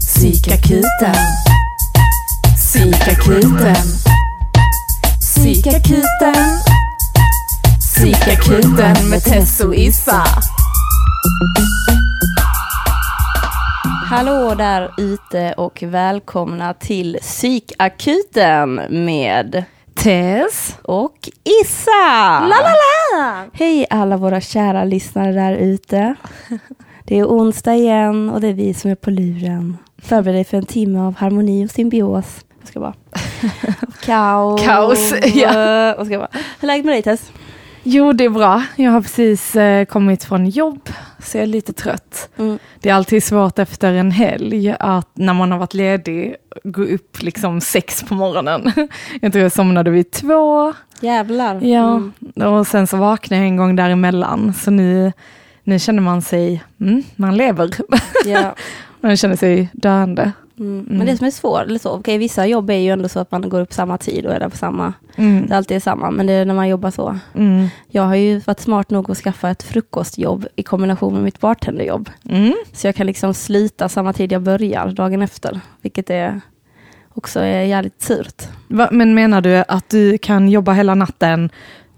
Psykakuten. Psykakuten. Psykakuten. Psykakuten med Tess och Issa. Hallå där ute och välkomna till Psykakuten med Tess. och Issa! La, la, la. Hej alla våra kära lyssnare där ute. Det är onsdag igen och det är vi som är på luren. Förbered dig för en timme av harmoni och symbios. Jag ska bara. Kaos. Kaos, ja. Jag ska bara. Hur är läget med dig Tess? Jo, det är bra. Jag har precis eh, kommit från jobb, så jag är lite trött. Mm. Det är alltid svårt efter en helg att när man har varit ledig gå upp liksom sex på morgonen. Jag tror jag somnade vid två. Jävlar. Ja, Mm. och sen så vaknade jag en gång däremellan. Så nu, nu känner man sig, mm, man lever. Ja. Man känner sig döende. Mm. Men det som är svårt, eller så, okej, vissa jobb är ju ändå så att man går upp samma tid och är där på samma, Mm. det alltid är samma, men det är när man jobbar så. Mm. Jag har ju varit smart nog att skaffa ett frukostjobb i kombination med mitt bartenderjobb. Mm. Så jag kan liksom sluta samma tid jag börjar dagen efter, vilket är också är jävligt surt. Va, men menar du att du kan jobba hela natten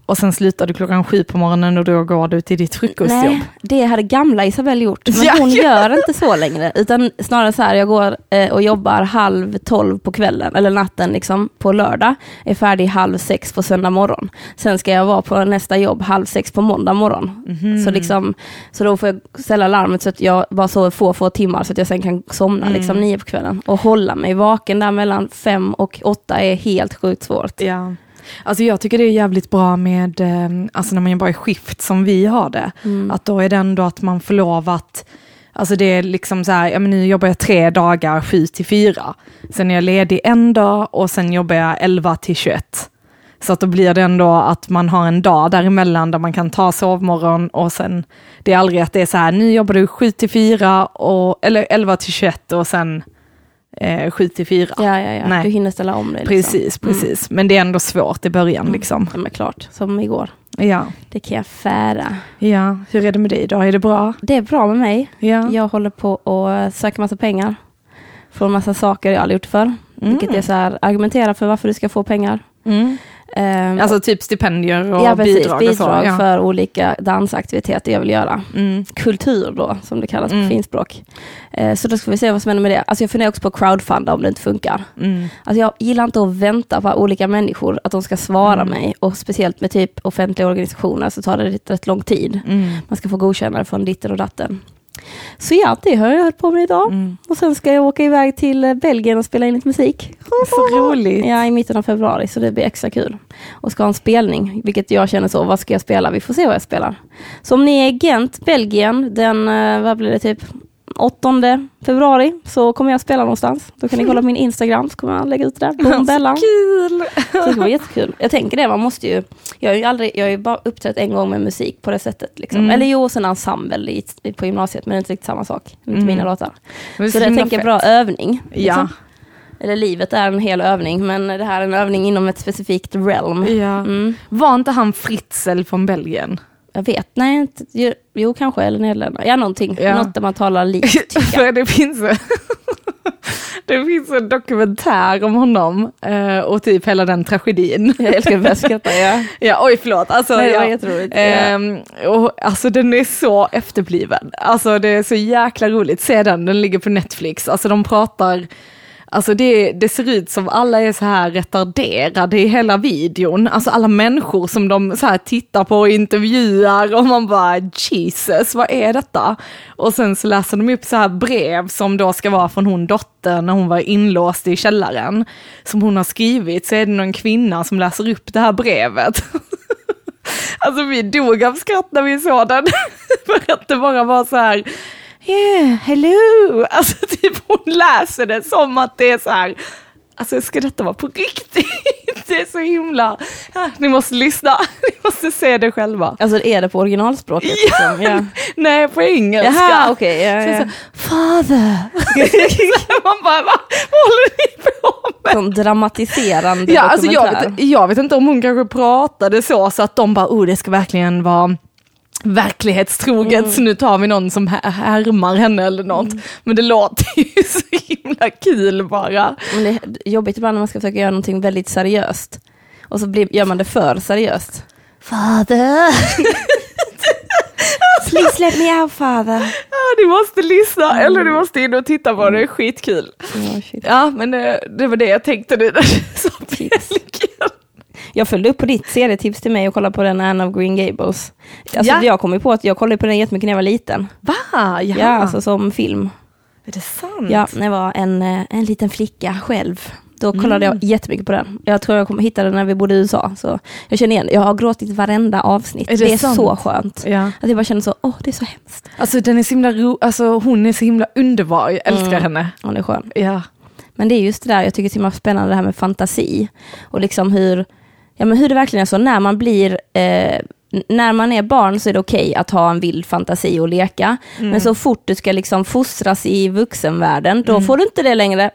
och sen slutar du klockan sju på morgonen och då går du till ditt frukostjobb? Nej, det hade gamla Isabelle gjort, men Ja. hon gör inte så längre, utan snarare så här, jag går eh, och jobbar halv tolv på kvällen, eller natten liksom, på lördag, är färdig halv sex på söndag morgon. Sen ska jag vara på nästa jobb halv sex på måndag morgon. Mhm. Så, liksom, så då får jag ställa larmet så att jag bara sover få, få timmar så att jag sen kan somna Mm. liksom nio på kvällen. Och hålla mig vaken där mellan fem och åtta är helt sjukt svårt. Ja. Alltså jag tycker det är jävligt bra med, eh, alltså när man jobbar i skift som vi har det, Mm. att då är det ändå att man får lov att, alltså det är liksom så här, ja men nu jobbar jag tre dagar, sju till fyra, sen är jag ledig en dag och sen jobbar jag 11 till 21. Så att då blir det ändå att man har en dag däremellan där man kan ta sovmorgon och sen, det är aldrig att det är så här, nu jobbar du 7 till 4, och, eller 11 till 21 och sen eh, 7 till 4. Ja, ja, ja. Nej. Du hinner ställa om dig. Liksom. Precis, precis. Men det är ändå svårt i början liksom. Ja, men klart, som igår. Ja. Det kan jag fära. ja, hur är det med dig då? Är det bra? Det är bra med mig. Ja. Jag håller på att söka massa pengar. Från massa saker jag aldrig gjort för. Vilket är så här, argumentera för varför du ska få pengar. Mm. Ehm, Alltså typ stipendier och ja, precis, bidrag och så. Ja. för olika dansaktiviteter jag vill göra. Mm. Kultur då, som det kallas Mm. på finspråk. Eh, så då ska vi se vad som händer med det. Alltså jag funderar också på crowdfunda om det inte funkar. Mm. Alltså jag gillar inte att vänta på olika människor, att de ska svara Mm. mig. Och speciellt med typ offentliga organisationer så tar det rätt, rätt lång tid. Mm. Man ska få godkännande från ditten och datten. Så ja, det har jag hört på med idag. Mm. Och sen ska jag åka iväg till eh, Belgien och spela in lite musik. Så roligt. Ja, i mitten av februari, så det blir extra kul. Och ska ha en spelning, vilket jag känner så, vad ska jag spela? Vi får se vad jag spelar. Så om ni är i Gent, Belgien, den, eh, vad blir det, typ 8 februari, så kommer jag spela någonstans. Då kan ni kolla på min Instagram, så kommer jag lägga ut det där. Boom, Bellan. Kul! Så det vara jättekul. Jag tänker det, man måste ju, jag har ju aldrig, jag har ju bara uppträtt en gång med musik på det sättet. Liksom. Mm. Eller jo, sen ensemble i, på gymnasiet, men det är inte riktigt samma sak. Inte Mm. mina låtar. Men Så det tänker jag fett. bra övning. Ja. Liksom. Eller livet är en hel övning, men det här är en övning inom ett specifikt realm. Ja. Mm. Var inte han Fritzl från Belgien? Jag vet, nej, inte, jo, kanske, eller Nederländerna. Ja, någonting. Ja. Något där man talar likt. För det finns, det finns en dokumentär om honom eh, och typ hela den tragedin. Jag älskar skratta, ja. Ja, oj förlåt. Alltså, Nej, det var ja. jätteroligt. Ehm, och, alltså den är så efterbliven. Alltså det är så jäkla roligt. Se den, den ligger på Netflix. Alltså de pratar, alltså det, det ser ut som alla är så här retarderade i hela videon. Alltså alla människor som de så här tittar på och intervjuar och man bara Jesus, vad är detta? Och sen så läser de upp så här brev som då ska vara från hon dottern när hon var inlåst i källaren. Som hon har skrivit, så är det någon kvinna som läser upp det här brevet. Alltså vi dog av skratt när vi såg den. För att det bara var så här, yeah, hello. Alltså typ hon läser det som att det är så här, alltså ska detta vara på riktigt? Det är så himla, ja, ni måste lyssna, ni måste se det själva. Alltså är det på originalspråket? Ja. Liksom? ja. Nej, på engelska. Jaha, okej. ja, Så ja. så, Father. Man bara, Va? vad håller ni på med? Sån dramatiserande Ja, alltså jag, dokumentär. vet, jag vet inte om hon kanske pratade så, så att de bara, oh det ska verkligen vara verklighetstroget Mm. så nu tar vi någon som här- härmar henne eller något. Men det låter ju så himla kul bara. Men det är jobbigt ibland när man ska försöka göra någonting väldigt seriöst. Och så blir, gör man det för seriöst. Father! Please let me out father. Ja, du måste lyssna eller du måste in och titta på det, det är skitkul. Oh. Ja, men det, det var det jag tänkte nu när du sa. Jag följde upp på ditt serietips till mig och kollade på den Anne of Green Gables. Alltså Ja. jag kom ju på att jag kollade på den jättemycket när jag var liten. Va? Ja, Ja, alltså som film. är det sant? Ja, när jag var en, eh, en liten flicka själv. Då kollade Mm. jag jättemycket på den. Jag tror jag hittade den när vi bodde i USA. Så jag känner igen Jag har gråtit varenda avsnitt. Är det det är sant? så skönt. Ja. Att jag bara känner så, åh det är så hemskt. Alltså den är så himla ro, alltså hon är så himla underbar, jag älskar Mm. henne. Det är skön. Ja. Men det är just det där jag tycker är så himla spännande det här med fantasi. Och liksom hur, ja, men hur det verkligen är så när man blir eh, när man är barn så är det okej att ha en vild fantasi och leka. Men så fort du ska liksom fostras i vuxenvärlden, då får du inte det längre.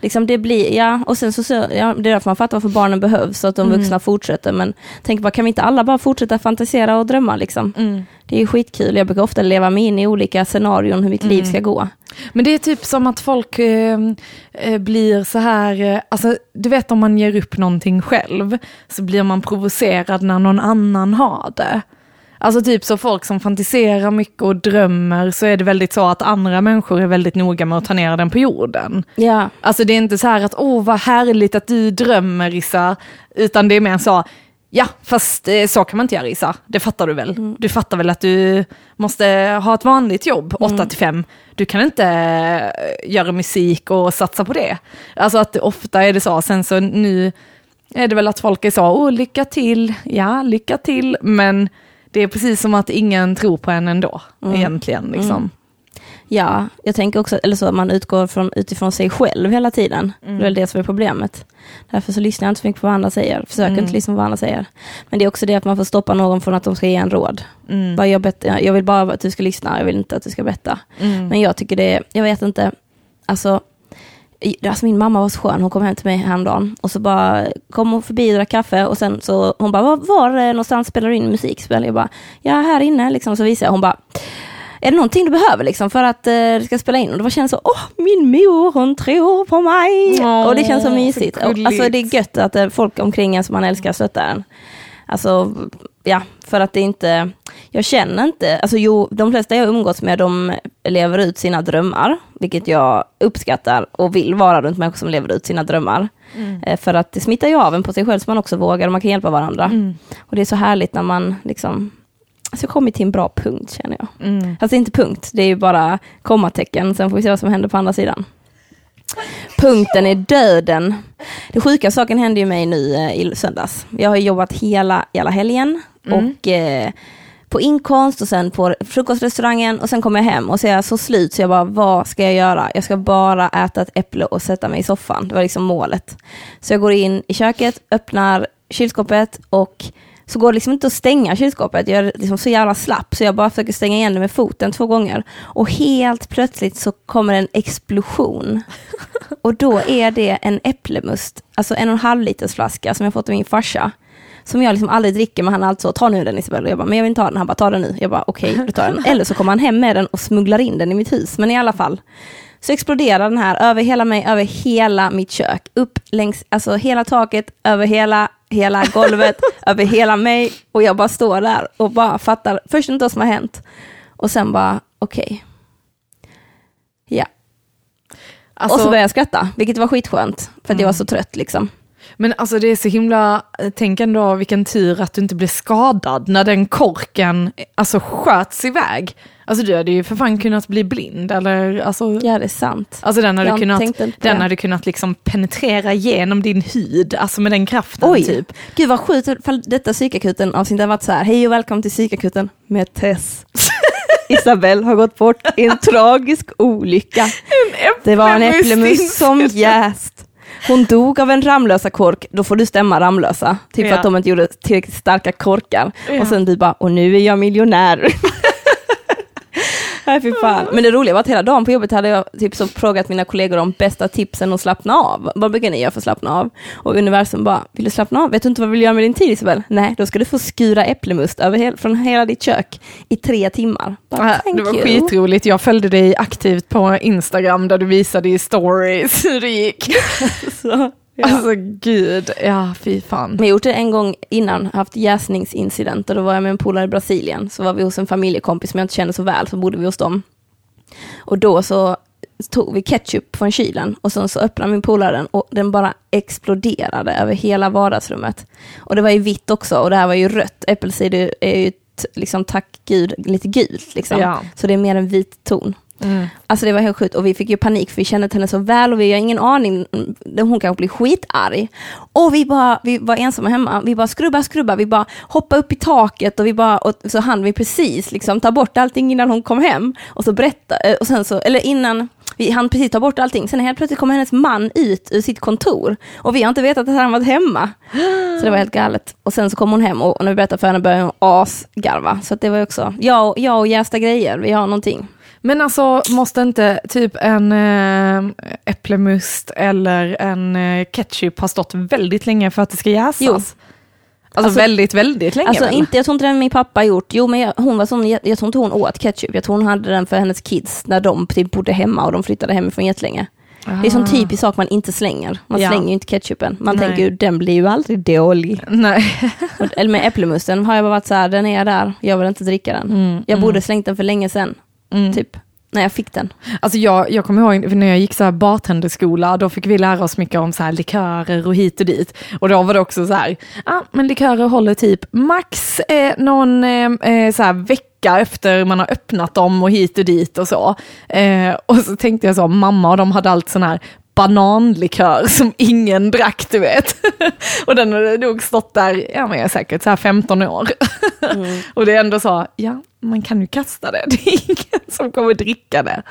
Liksom det blir, ja, och sen så, ja, det är därför man fattar varför barnen behövs, så att de vuxna fortsätter. Men tänk bara, kan vi inte alla bara fortsätta fantisera och drömma liksom? Mm. Det är ju skitkul, jag brukar ofta leva mig in i olika scenarion hur mitt liv ska gå. Men det är typ som att folk eh, eh, blir så här, eh, alltså du vet om man ger upp någonting själv så blir man provocerad när någon annan har det. Alltså typ så folk som fantiserar mycket och drömmer så är det väldigt så att andra människor är väldigt noga med att ta ner den på jorden. Ja, Alltså det är inte så här att åh vad härligt att du drömmer Rissa, utan det är mer så, ja fast eh, så kan man inte göra Rissa, det fattar du väl. Du fattar väl att du måste ha ett vanligt jobb, 8 till 5. Du kan inte eh, göra musik och satsa på det. Alltså att ofta är det så, sen så nu är det väl att folk är så, åh lycka till, ja lycka till, men det är precis som att ingen tror på en ändå, egentligen. Liksom. Ja, jag tänker också, eller så, att man utgår från, utifrån sig själv hela tiden. Det är väl det som är problemet. Därför så lyssnar jag inte så mycket på vad andra säger, försöker inte lyssna på vad andra säger. Men det är också det att man får stoppa någon från att de ska ge en råd. Bara jag, bet- jag vill bara att du ska lyssna, jag vill inte att du ska berätta. Men jag tycker det, jag vet inte, alltså, alltså min mamma var så skön, hon kom hem till mig häromdagen och så bara kom hon förbi och drack kaffe och sen så hon bara, var, var eh, någonstans spelar du in musik? Spelar jag bara, ja här inne liksom, så visade jag, hon bara, är det någonting du behöver liksom för att eh, du ska spela in? Och det känns så, åh min mor hon tror på mig. Åh, och det känns så så mysigt. Och, gulligt. alltså det är gött att eh, folk omkring en som man älskar stöttar en. Alltså, ja, för att det inte, jag känner inte, alltså jo, de flesta jag umgås med de lever ut sina drömmar, vilket jag uppskattar och vill vara runt människor som lever ut sina drömmar. Eh, För att det smittar ju av en på sig själv så man också vågar och man kan hjälpa varandra. Och det är så härligt när man liksom, alltså jag har kommit till en bra punkt känner jag. Mm. Alltså inte punkt, det är ju bara kommatecken, sen får vi se vad som händer på andra sidan. Punkten är döden. Det sjuka saken hände ju mig nu eh, i söndags. Jag har jobbat hela, hela helgen och eh, på inkomst och sen på frukostrestaurangen och sen kommer jag hem och så är jag så slut så jag bara, vad ska jag göra? Jag ska bara äta ett äpple och sätta mig i soffan. Det var liksom målet. Så jag går in i köket, öppnar kylskåpet och så går det liksom inte att stänga kylskåpet. Jag är liksom så jävla slapp så jag bara försöker stänga igen det med foten två gånger. Och helt plötsligt så kommer en explosion. Och då är det en äpplemust, alltså en och en halv liters flaska som jag fått av min farsa. Som jag liksom aldrig dricker, men han är alltså, ta nu den Isabel. Och jag bara, men jag vill inte ha den. Han bara, ta den nu. Jag bara, okej, du tar den. Eller så kommer han hem med den och smugglar in den i mitt hus. Men i alla fall. Så exploderar den här över hela mig, över hela mitt kök. Upp längs, alltså hela taket, över hela, hela golvet, över hela mig. Och jag bara står där och bara fattar, först inte vad som har hänt. Och sen bara, okej. Ja, Alltså, och så började jag skratta, vilket var skitskönt. För att jag var så trött liksom. Men alltså det är så himla, tänk ändå vilken tur att du inte blev skadad när den korken alltså sköts iväg. Alltså du hade ju för fan kunnat bli blind eller alltså, Ja, det är sant. alltså den hade Jag kunnat, den det. hade kunnat liksom penetrera genom din hud, alltså med den kraften Oj, typ. gud vad sjukt ifall detta psykakuten avsnitt hade varit så här, hej och välkommen till psykakuten med Tess. Isabelle har gått bort i en tragisk olycka. Det var en äpplemus som jäst. Hon dog av en Ramlösa kork, då får du stämma Ramlösa. Typ för Ja. att de inte gjorde tillräckligt starka korkar. Ja. Och sen du bara, och nu är jag miljonär. Nej, fy fan. Men det roliga var att hela dagen på jobbet hade jag typ så frågat mina kollegor om bästa tipsen att slappna av. Vad brukar ni göra för att slappna av? Och universum bara, vill du slappna av? Vet du inte vad du vill göra med din tid Isabel? Nej, då ska du få skura äpplemust över hel, från hela ditt kök i tre timmar. Bara, Ja, thank Det var you. skitroligt. Jag följde dig aktivt på Instagram där du visade i stories hur det gick. Så, ja. Alltså gud, ja fy fan. Men jag har gjort det en gång innan, haft jäsningsincidenter. Då var jag med en polare i Brasilien. Så var vi hos en familjekompis som jag inte kände så väl, så bodde vi hos dem. Och då så tog vi ketchup från kylen och sen så öppnade min polare den och den bara exploderade över hela vardagsrummet. Och det var ju vitt också och det här var ju rött. Äppelcider är ju liksom tack gud lite gult liksom. Ja. Så det är mer en vit ton. Mm. Alltså det var helt sjukt och vi fick ju panik för vi kände henne så väl och vi har ingen aning, mm, hon kanske blir skitarg. Och vi bara, vi var ensamma hemma, vi bara skrubba, skrubba, vi bara hoppa upp i taket och vi bara, och så hann vi precis liksom ta bort allting innan hon kom hem. Och så berätta, eh, och sen så, eller innan, vi hann precis ta bort allting, sen helt plötsligt kom hennes man ut ur sitt kontor och vi har inte vetat att han varit hemma. Så det var helt galet. Och sen så kom hon hem och när vi berättade för henne började hon asgarva. Så det var också, jag, och- jag och jästa grejer, vi har någonting. Men alltså måste inte typ en äh, äpplemust eller en äh, ketchup ha stått väldigt länge för att det ska jäsas? Jo. Alltså, Alltså- väldigt, väldigt länge Alltså väl? inte, jag tror inte den min pappa gjort. Jo men jag, hon var sån, jag, jag tror inte hon åt ketchup. Jag tror hon hade den för hennes kids när de typ bodde hemma och de flyttade hemifrån jättelänge. Det är en sån typisk sak man inte slänger. Man Ja. slänger ju inte ketchupen. Man Nej. tänker ju den blir ju aldrig dålig. Nej. Eller med äpplemusten har jag bara varit så här, den är där, jag vill inte dricka den. Mm, Jag borde slängt den för länge sedan, mm. typ. När jag fick den. Alltså jag, jag kommer ihåg när jag gick så här bartenderskola, då fick vi lära oss mycket om så här likörer och hit och dit. Och då var det också så här, ja men likörer håller typ max eh, någon eh, eh, så här vecka efter man har öppnat dem och hit och dit och så. Eh, och så tänkte jag så, mamma och de hade allt sån här bananlikör som ingen drack du vet. och den hade nog stått där, ja men jag är säkert så här 15 år. och det är ändå så, ja man kan ju kasta det, det är ingen som kommer dricka det.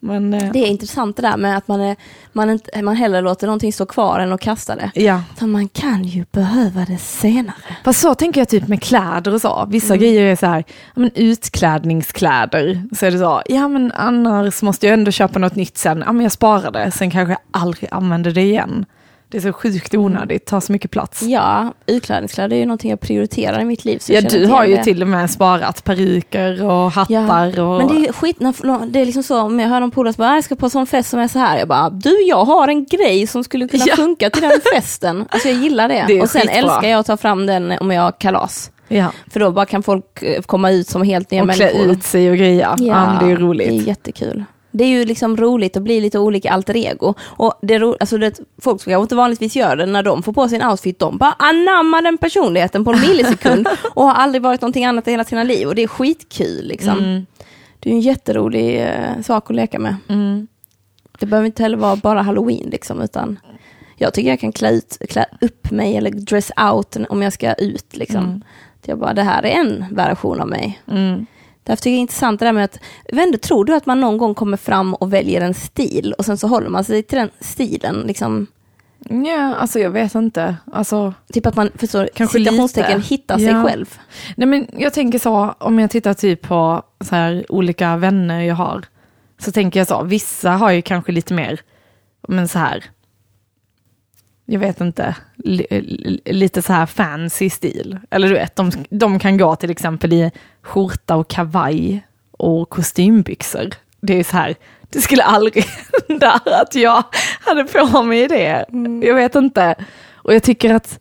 Men, eh, Det är intressant det där med att man, är, man, inte, man hellre låter någonting stå kvar än att kasta det. ja. För man kan ju behöva det senare. Fast så tänker jag typ med kläder och så. Vissa grejer är så här, ja, men utklädningskläder. Så är det så, ja men annars måste jag ändå köpa något nytt sen. Ja men jag sparar det, sen kanske jag aldrig använder det igen. Det är så sjukt onödigt, tar så mycket plats. Ja, utklädningskläder är ju någonting jag prioriterar i mitt liv. Så Ja, du har ju det. till och med sparat peruker och hattar. och... Men det är skit, när, det är liksom så, om jag hör någon polare som bara, "Ah, jag ska på en sån fest som är så här. Jag bara, du jag har en grej som skulle kunna Ja. funka till den festen. Alltså jag gillar det. Det och sen skitbra. älskar jag att ta fram den om jag har kalas. ja. För då bara kan folk eh, komma ut som helt nya Och klä människor. ut sig och greja. Ja, men det är roligt. Det är jättekul. Det är ju liksom roligt att bli lite olika alter ego. Och det ro, alltså det, folk som kanske inte vanligtvis gör det, när de får på sin outfit, de bara anammar den personligheten på en millisekund och har aldrig varit någonting annat i hela sina liv. Och det är skitkul liksom. Mm. Det är en jätterolig eh, sak att leka med. Mm. Det behöver inte heller vara bara halloween liksom, utan jag tycker jag kan klä, ut, klä upp mig eller dress out om jag ska ut liksom. Mm. Jag bara, det här är en version av mig. Mm. Därför tycker jag det är intressant det där med att, inte, tror du att man någon gång kommer fram och väljer en stil och sen så håller man sig till den stilen? Liksom, Ja, alltså jag vet inte. Alltså, typ att man, förstår, Kanske citationstecken, hittar sig Ja. själv. Nej men jag tänker så, om jag tittar typ på så här, olika vänner jag har, så tänker jag så, vissa har ju kanske lite mer, men så här, jag vet inte, li, li, lite så här fancy stil. Eller du vet, de, de kan gå till exempel i skjorta och kavaj och kostymbyxor. Det är så här, det skulle aldrig hända att jag hade på mig det. Jag vet inte. Och jag tycker att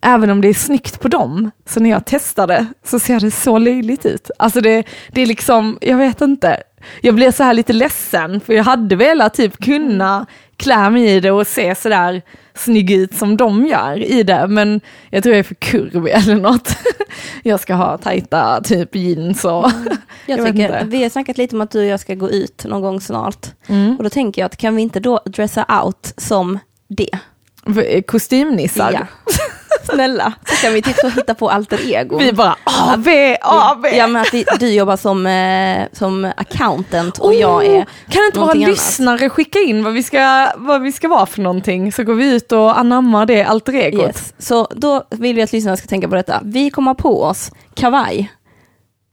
även om det är snyggt på dem, så när jag testar det så ser det så löjligt ut. Alltså det, det är liksom, jag vet inte. Jag blir så här lite ledsen, för jag hade velat typ kunna klä mig i det och se sådär snygg ut som de gör i det, men jag tror jag är för kurvig eller något. Jag ska ha tajta typ jeans och... Jag, Jag vet tycker, vi har snackat lite om att du och jag ska gå ut någon gång snart. Mm. Och då tänker jag att kan vi inte då dressa out som det? Kostymnissar. Ja. Snälla, så kan vi typ så hitta på alter ego. Vi bara AV, AV! Ja men att vi, du jobbar som, eh, som accountant och jag är Oh, Kan inte våra lyssnare skicka in vad vi, ska, vad vi ska vara för någonting, så går vi ut och anammar det alter egot. Yes. Så då vill vi att lyssnarna ska tänka på detta. Vi kommer på oss kavaj.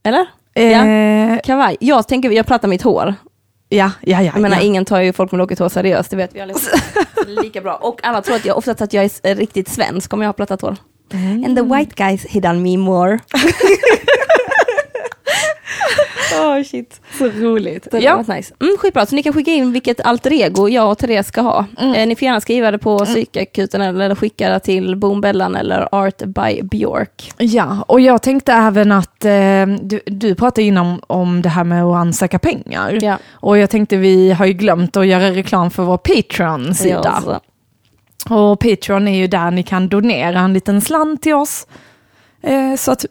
Eller? Eh, Kavaj. Jag tänker, jag plattar mitt hår. Ja, ja, ja. Jag menar, ja. ingen tar ju folk med lockigt hår seriöst, det vet vi är lika bra. Och alla tror att jag, oftast att jag är riktigt svensk om jag har plattat hår. And the white guys hit on me more. oh shit. Så roligt. Det Ja. nice. Mm, skitbra, så ni kan skicka in vilket alter ego jag och Therese ska ha. Eh, ni får gärna skriva det på psykakuten eller skicka det till Boombellan eller Art by Björk. Ja, och jag tänkte även att eh, du, du pratade innan om det här med att ansöka pengar. Ja. Och jag tänkte vi har ju glömt att göra reklam för vår Patreon-sida. Ja. Och Patreon är ju där ni kan donera en liten slant till oss. Eh, så att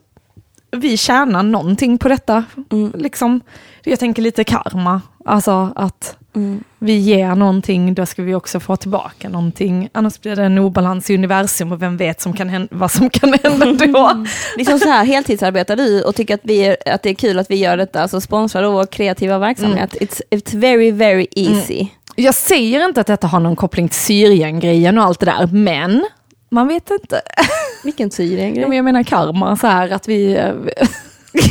vi tjänar någonting på detta. Mm. Liksom, jag tänker lite karma. Alltså att Mm. vi ger någonting, då ska vi också få tillbaka någonting. Annars blir det en obalans i universum och vem vet som kan hända, vad som kan hända då. Liksom så här, heltidsarbetar du och tycker att, vi är, att det är kul att vi gör detta, så sponsra då vår kreativa verksamhet. It's, it's very, very easy. Jag säger inte att detta har någon koppling till Syrien-grejen och allt det där, men man vet inte. Vilken Syrien Ja, men jag menar karma, så här att vi... eh,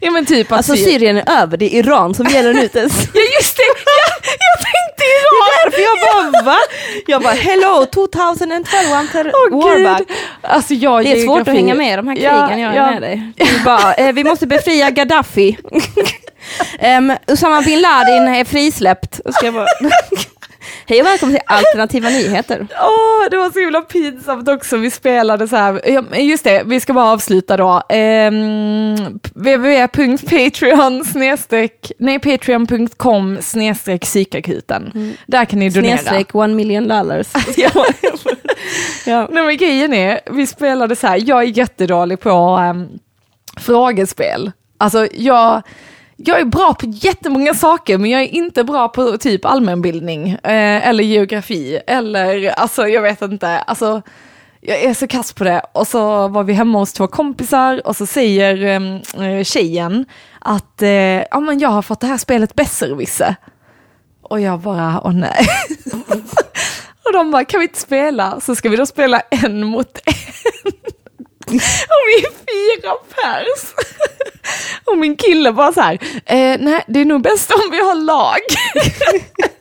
Ja men typ Alltså Syrien- Syrien är över, det är Iran som gäller nu. Det Ja just det, ja, jag tänkte Iran! därför jag bara va? Jag bara hello 2012 I'm Åh, war Gud. back. Alltså jag Det är svårt att geografi- hänga med i de här krigen Ja, jag är ja. med dig. Det är bara, eh, vi måste befria Gaddafi. um, Usama bin Laden är frisläppt. Ska jag bara... Hej och välkommen till Alternativa Nyheter. Åh, det var så himla pinsamt också. Vi spelade så här, just det, vi ska bara avsluta då. Ehm, www.patreon snedstreck, nej patreon.com snedstreck psykakuten. Där kan ni donera. Snedstreck one million dollars. Ja. Ja. Nej men grejen är, vi spelade så här, jag är jättedålig på um, frågespel. Alltså jag, jag är bra på jättemånga saker men jag är inte bra på typ allmänbildning eh, eller geografi eller alltså jag vet inte, alltså jag är så kass på det. Och så var vi hemma hos två kompisar och så säger ehm, eh, tjejen att eh, ja, men jag har fått det här spelet Besserwisse. Och jag bara, åh nej. och de bara, kan vi inte spela? Så ska vi då spela en mot en. och vi är fyra pers. och min kille bara så här, eh, nej det är nog bäst om vi har lag.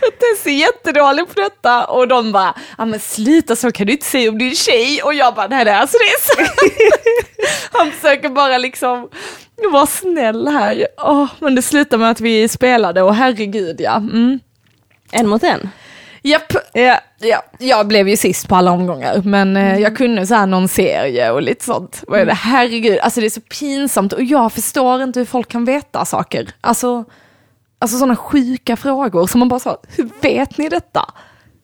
För Tess är jättedålig på detta och de bara, ja men sluta så kan du inte säga om din tjej och jag bara, nej det är alltså det är så. Han försöker bara liksom vara snäll här. Oh, men det slutar med att vi spelade och herregud ja. Mm. En mot en. Japp, ja, ja, jag blev ju sist på alla omgångar men eh, jag kunde så här någon serie och lite sånt. Vad är det? Herregud, alltså det är så pinsamt och jag förstår inte hur folk kan veta saker. Alltså, alltså sådana sjuka frågor som man bara sa, hur vet ni detta?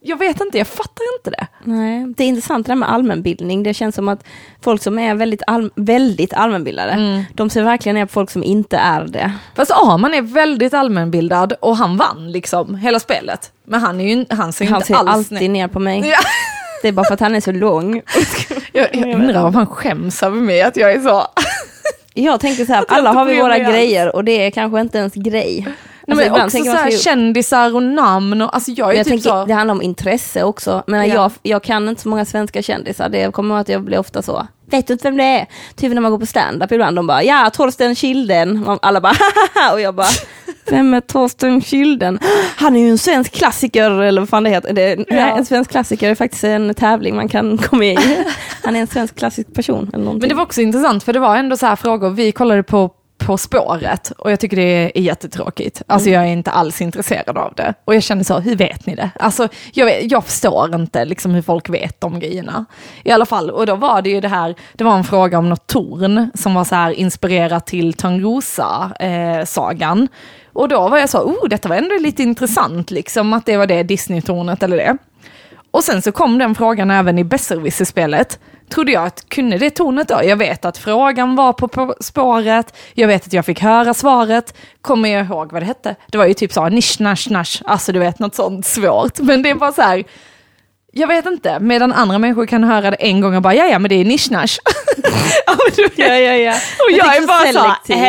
Jag vet inte, jag fattar inte det. Nej, det är intressant det där med allmänbildning. Det känns som att folk som är väldigt, all, väldigt allmänbildade, de ser verkligen ner på folk som inte är det. Fast Arman är väldigt allmänbildad och han vann liksom hela spelet. Men han, är ju, han ser Han inte ser alls alltid ner på mig. Ja. Det är bara för att han är så lång. Jag, jag undrar om han skäms över mig att jag är så... Jag tänker så här, alla har vi våra grejer och det är kanske inte ens grej. Nej, Alltså, men också så här, kändisar och namn och alltså jag är jag typ tänker, så... det handlar om intresse också. Men Ja. jag, jag kan inte så många svenska kändisar. Det kommer att jag blir ofta så. Vet du inte vem det är? Typ när man går på stand-up ibland. De bara, ja, Torsten Kilden. Alla bara, haha. Och jag bara, vem är Torsten Kilden? Han är ju en svensk klassiker, eller vad fan det heter. Det, nej, Ja. en svensk klassiker är faktiskt en tävling man kan komma i. Han är en svensk klassisk person. Eller någonting. Men det var också intressant för det var ändå så här frågor, vi kollade på På spåret och jag tycker det är jättetråkigt. Alltså jag är inte alls intresserad av det. Och jag kände så, hur vet ni det? Alltså jag, jag förstår inte liksom hur folk vet de grejerna. I alla fall, och då var det ju det här, det var en fråga om något torn som var så här inspirerat till Törnrosa-sagan. och då var jag så, oh detta var ändå lite intressant liksom att det var det Disney-tornet eller det. Och sen så kom den frågan även i Besserwisser-spelet. Trodde jag att kunde det tornet då? Jag vet att frågan var på, på spåret, jag vet att jag fick höra svaret. Kommer jag ihåg vad det hette? Det var ju typ så, nisch, nash, nash, alltså du vet något sånt svårt. Men det bara så här, jag vet inte, medan andra människor kan höra det en gång och bara, ja ja men det är nisch, nash. ja. Ja, ja. Och jag, är bara så, äh.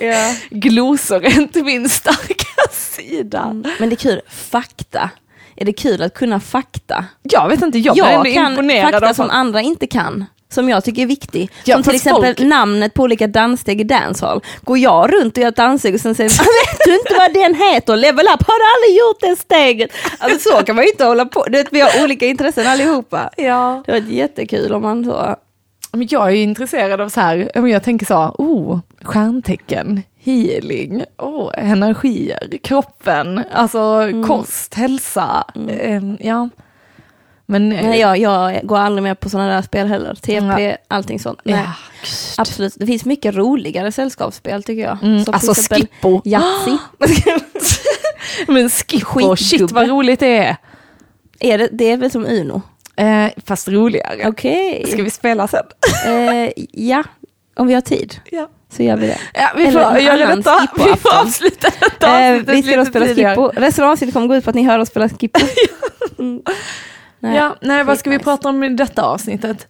Ja, ja. glosor är inte min starka sida. Men det är kul, fakta. Är det kul att kunna fakta? Jag vet inte, jag, blir Jag kan imponerad fakta av som andra inte kan. som jag tycker är viktig. Ja, som till exempel folk- namnet på olika danssteg i dancehall. Går jag runt och gör ett danssteg och sen säger "Ah, vet du inte vad den heter? Level up, har du aldrig gjort det steget? Alltså så kan man ju inte hålla på. Du vet, vi har olika intressen allihopa. Ja. Det var jättekul om man så... Jag är intresserad av så här, ja, jag tänker så, oh, stjärntecken, healing, oh, energier, kroppen, alltså kost, hälsa. Eh, ja. Men, eh, Nej, jag, jag går aldrig med på sådana där spel heller. TP, Nej. allting sånt. Nej. ja, Absolut, det finns mycket roligare sällskapsspel tycker jag. Mm, Som alltså exempel Skippo. Yatzy. Men Skippo, shit vad roligt det är. är det, det är väl som Uno? Eh, fast roligare. Okej. Ska vi spela sen? Eh, ja, om vi har tid Ja. så gör vi det. Ja, vi får göra detta. Vi får avsluta detta Eh, vi ska då spela tidigare. Skippo. Resten av avsnittet kommer gå ut på att ni hör oss spela Skippo. Mm. Nej, Ja, nej, vad ska vi skitnice. prata om i detta avsnittet?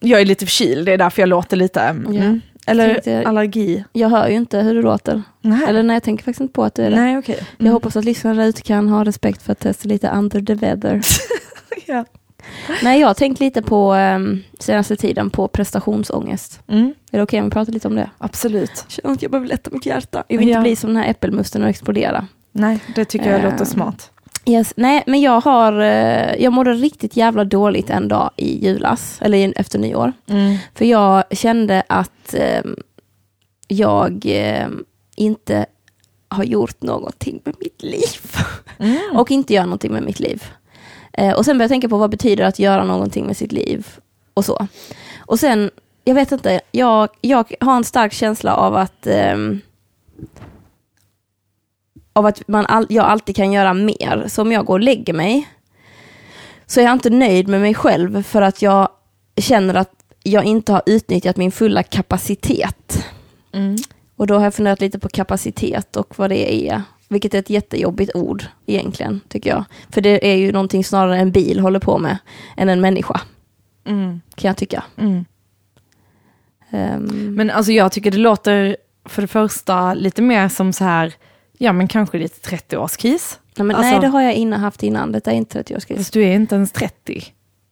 Jag är lite förkyld, det är därför jag låter lite... Mm. Eller Tänkte- allergi. Jag hör ju inte hur du låter. Nej, Eller nej, jag tänker faktiskt inte på att du är det. nej okej. Jag hoppas att lyssnarna ute kan ha respekt för att testa lite under the weather. Ja. Nej, jag har tänkt lite på um, senaste tiden på prestationsångest. Mm, Är det okej om vi pratar lite om det? absolut. känner att jag behöver lätta mitt hjärta. Jag vill Ja. inte bli som den här äppelmusten och explodera. Nej, det tycker jag Eh, låter smart. Yes. Nej, men jag har, eh, jag mådde riktigt jävla dåligt en dag i julas, eller efter nyår. Mm. För jag kände att ehm, jag ehm, inte har gjort någonting med mitt liv. Mm. och inte gör någonting med mitt liv. Eh, och sen började jag tänka på vad betyder att göra någonting med sitt liv och så. Och sen, jag vet inte, jag, jag har en stark känsla av att ehm, av att man all, jag alltid kan göra mer. Så om jag går och lägger mig så är jag inte nöjd med mig själv för att jag känner att jag inte har utnyttjat min fulla kapacitet. Mm. Och då har jag funderat lite på kapacitet och vad det är. Vilket är ett jättejobbigt ord egentligen, tycker jag. För det är ju någonting snarare en bil håller på med än en människa, Mm. kan jag tycka. Mm. Ehm, Men alltså jag tycker det låter för det första lite mer som så här, ja men kanske lite 30-årskris. nej, alltså- nej, det har jag innan haft innan. Detta är inte 30-årskris. Fast du är inte ens 30.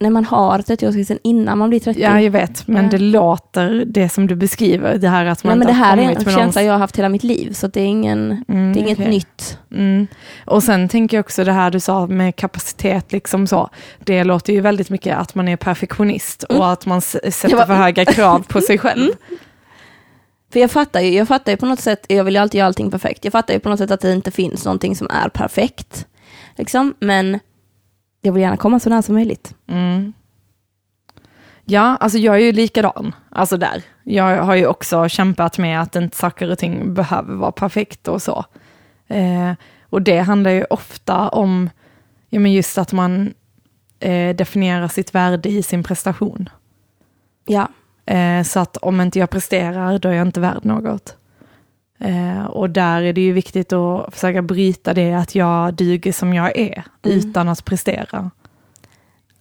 När man har 30-årskrisen innan man blir 30. Ja, jag vet, men Ja. det låter, det som du beskriver, det här att man nej, men det har här är en känsla någon- jag har haft hela mitt liv, så det är, ingen, Mm, det är inget okej. nytt. Mm. Och sen tänker jag också det här du sa med kapacitet, liksom så. Det låter ju väldigt mycket att man är perfektionist Mm. och att man sätter var- för höga krav på sig själv. För jag fattar ju, jag fattar ju på något sätt, jag vill ju alltid göra allting perfekt. Jag fattar ju på något sätt att det inte finns någonting som är perfekt. Liksom, men jag vill gärna komma så nära som möjligt. Mm. Ja, alltså jag är ju likadan, alltså där. Jag har ju också kämpat med att inte saker och ting behöver vara perfekt och så. Eh, och det handlar ju ofta om, ja men just att man eh, definierar sitt värde i sin prestation. Ja, Eh, så att om inte jag presterar, då är jag inte värd något. Eh, och där är det ju viktigt att försöka bryta det att jag duger som jag är, Mm. utan att prestera.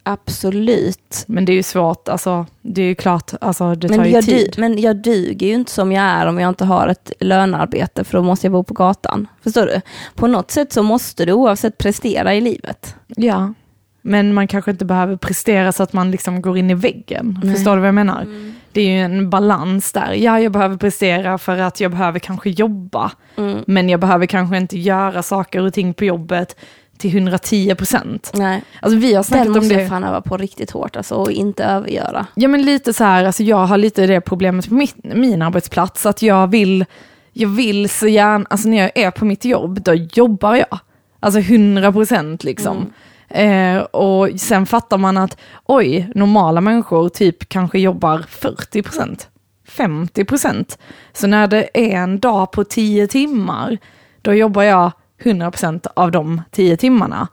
absolut. Men det är ju svårt, alltså, det är ju klart, alltså, det tar Men ju tid. du, men jag duger ju inte som jag är om jag inte har ett lönearbete, för då måste jag bo på gatan. Förstår du? På något sätt så måste du oavsett prestera i livet. Ja, men man kanske inte behöver prestera så att man liksom går in i väggen. Nej. Förstår du vad jag menar? Det är ju en balans där. Ja, jag behöver prestera för att jag behöver kanske jobba. Mm. Men jag behöver kanske inte göra saker och ting på jobbet till 110 procent. Nej, Alltså vi har den snackat om måste jag det. fan öva på riktigt hårt alltså, och inte övergöra. Ja men lite så här, alltså jag har lite det problemet på mitt, min arbetsplats, att jag vill, jag vill så gärna, alltså när jag är på mitt jobb, då jobbar jag. Alltså 100 procent liksom. Eh, och sen fattar man att, oj, normala människor typ kanske jobbar 40 procent, 50 procent. Så när det är en dag på 10 timmar, då jobbar jag 100 procent av de 10 timmarna.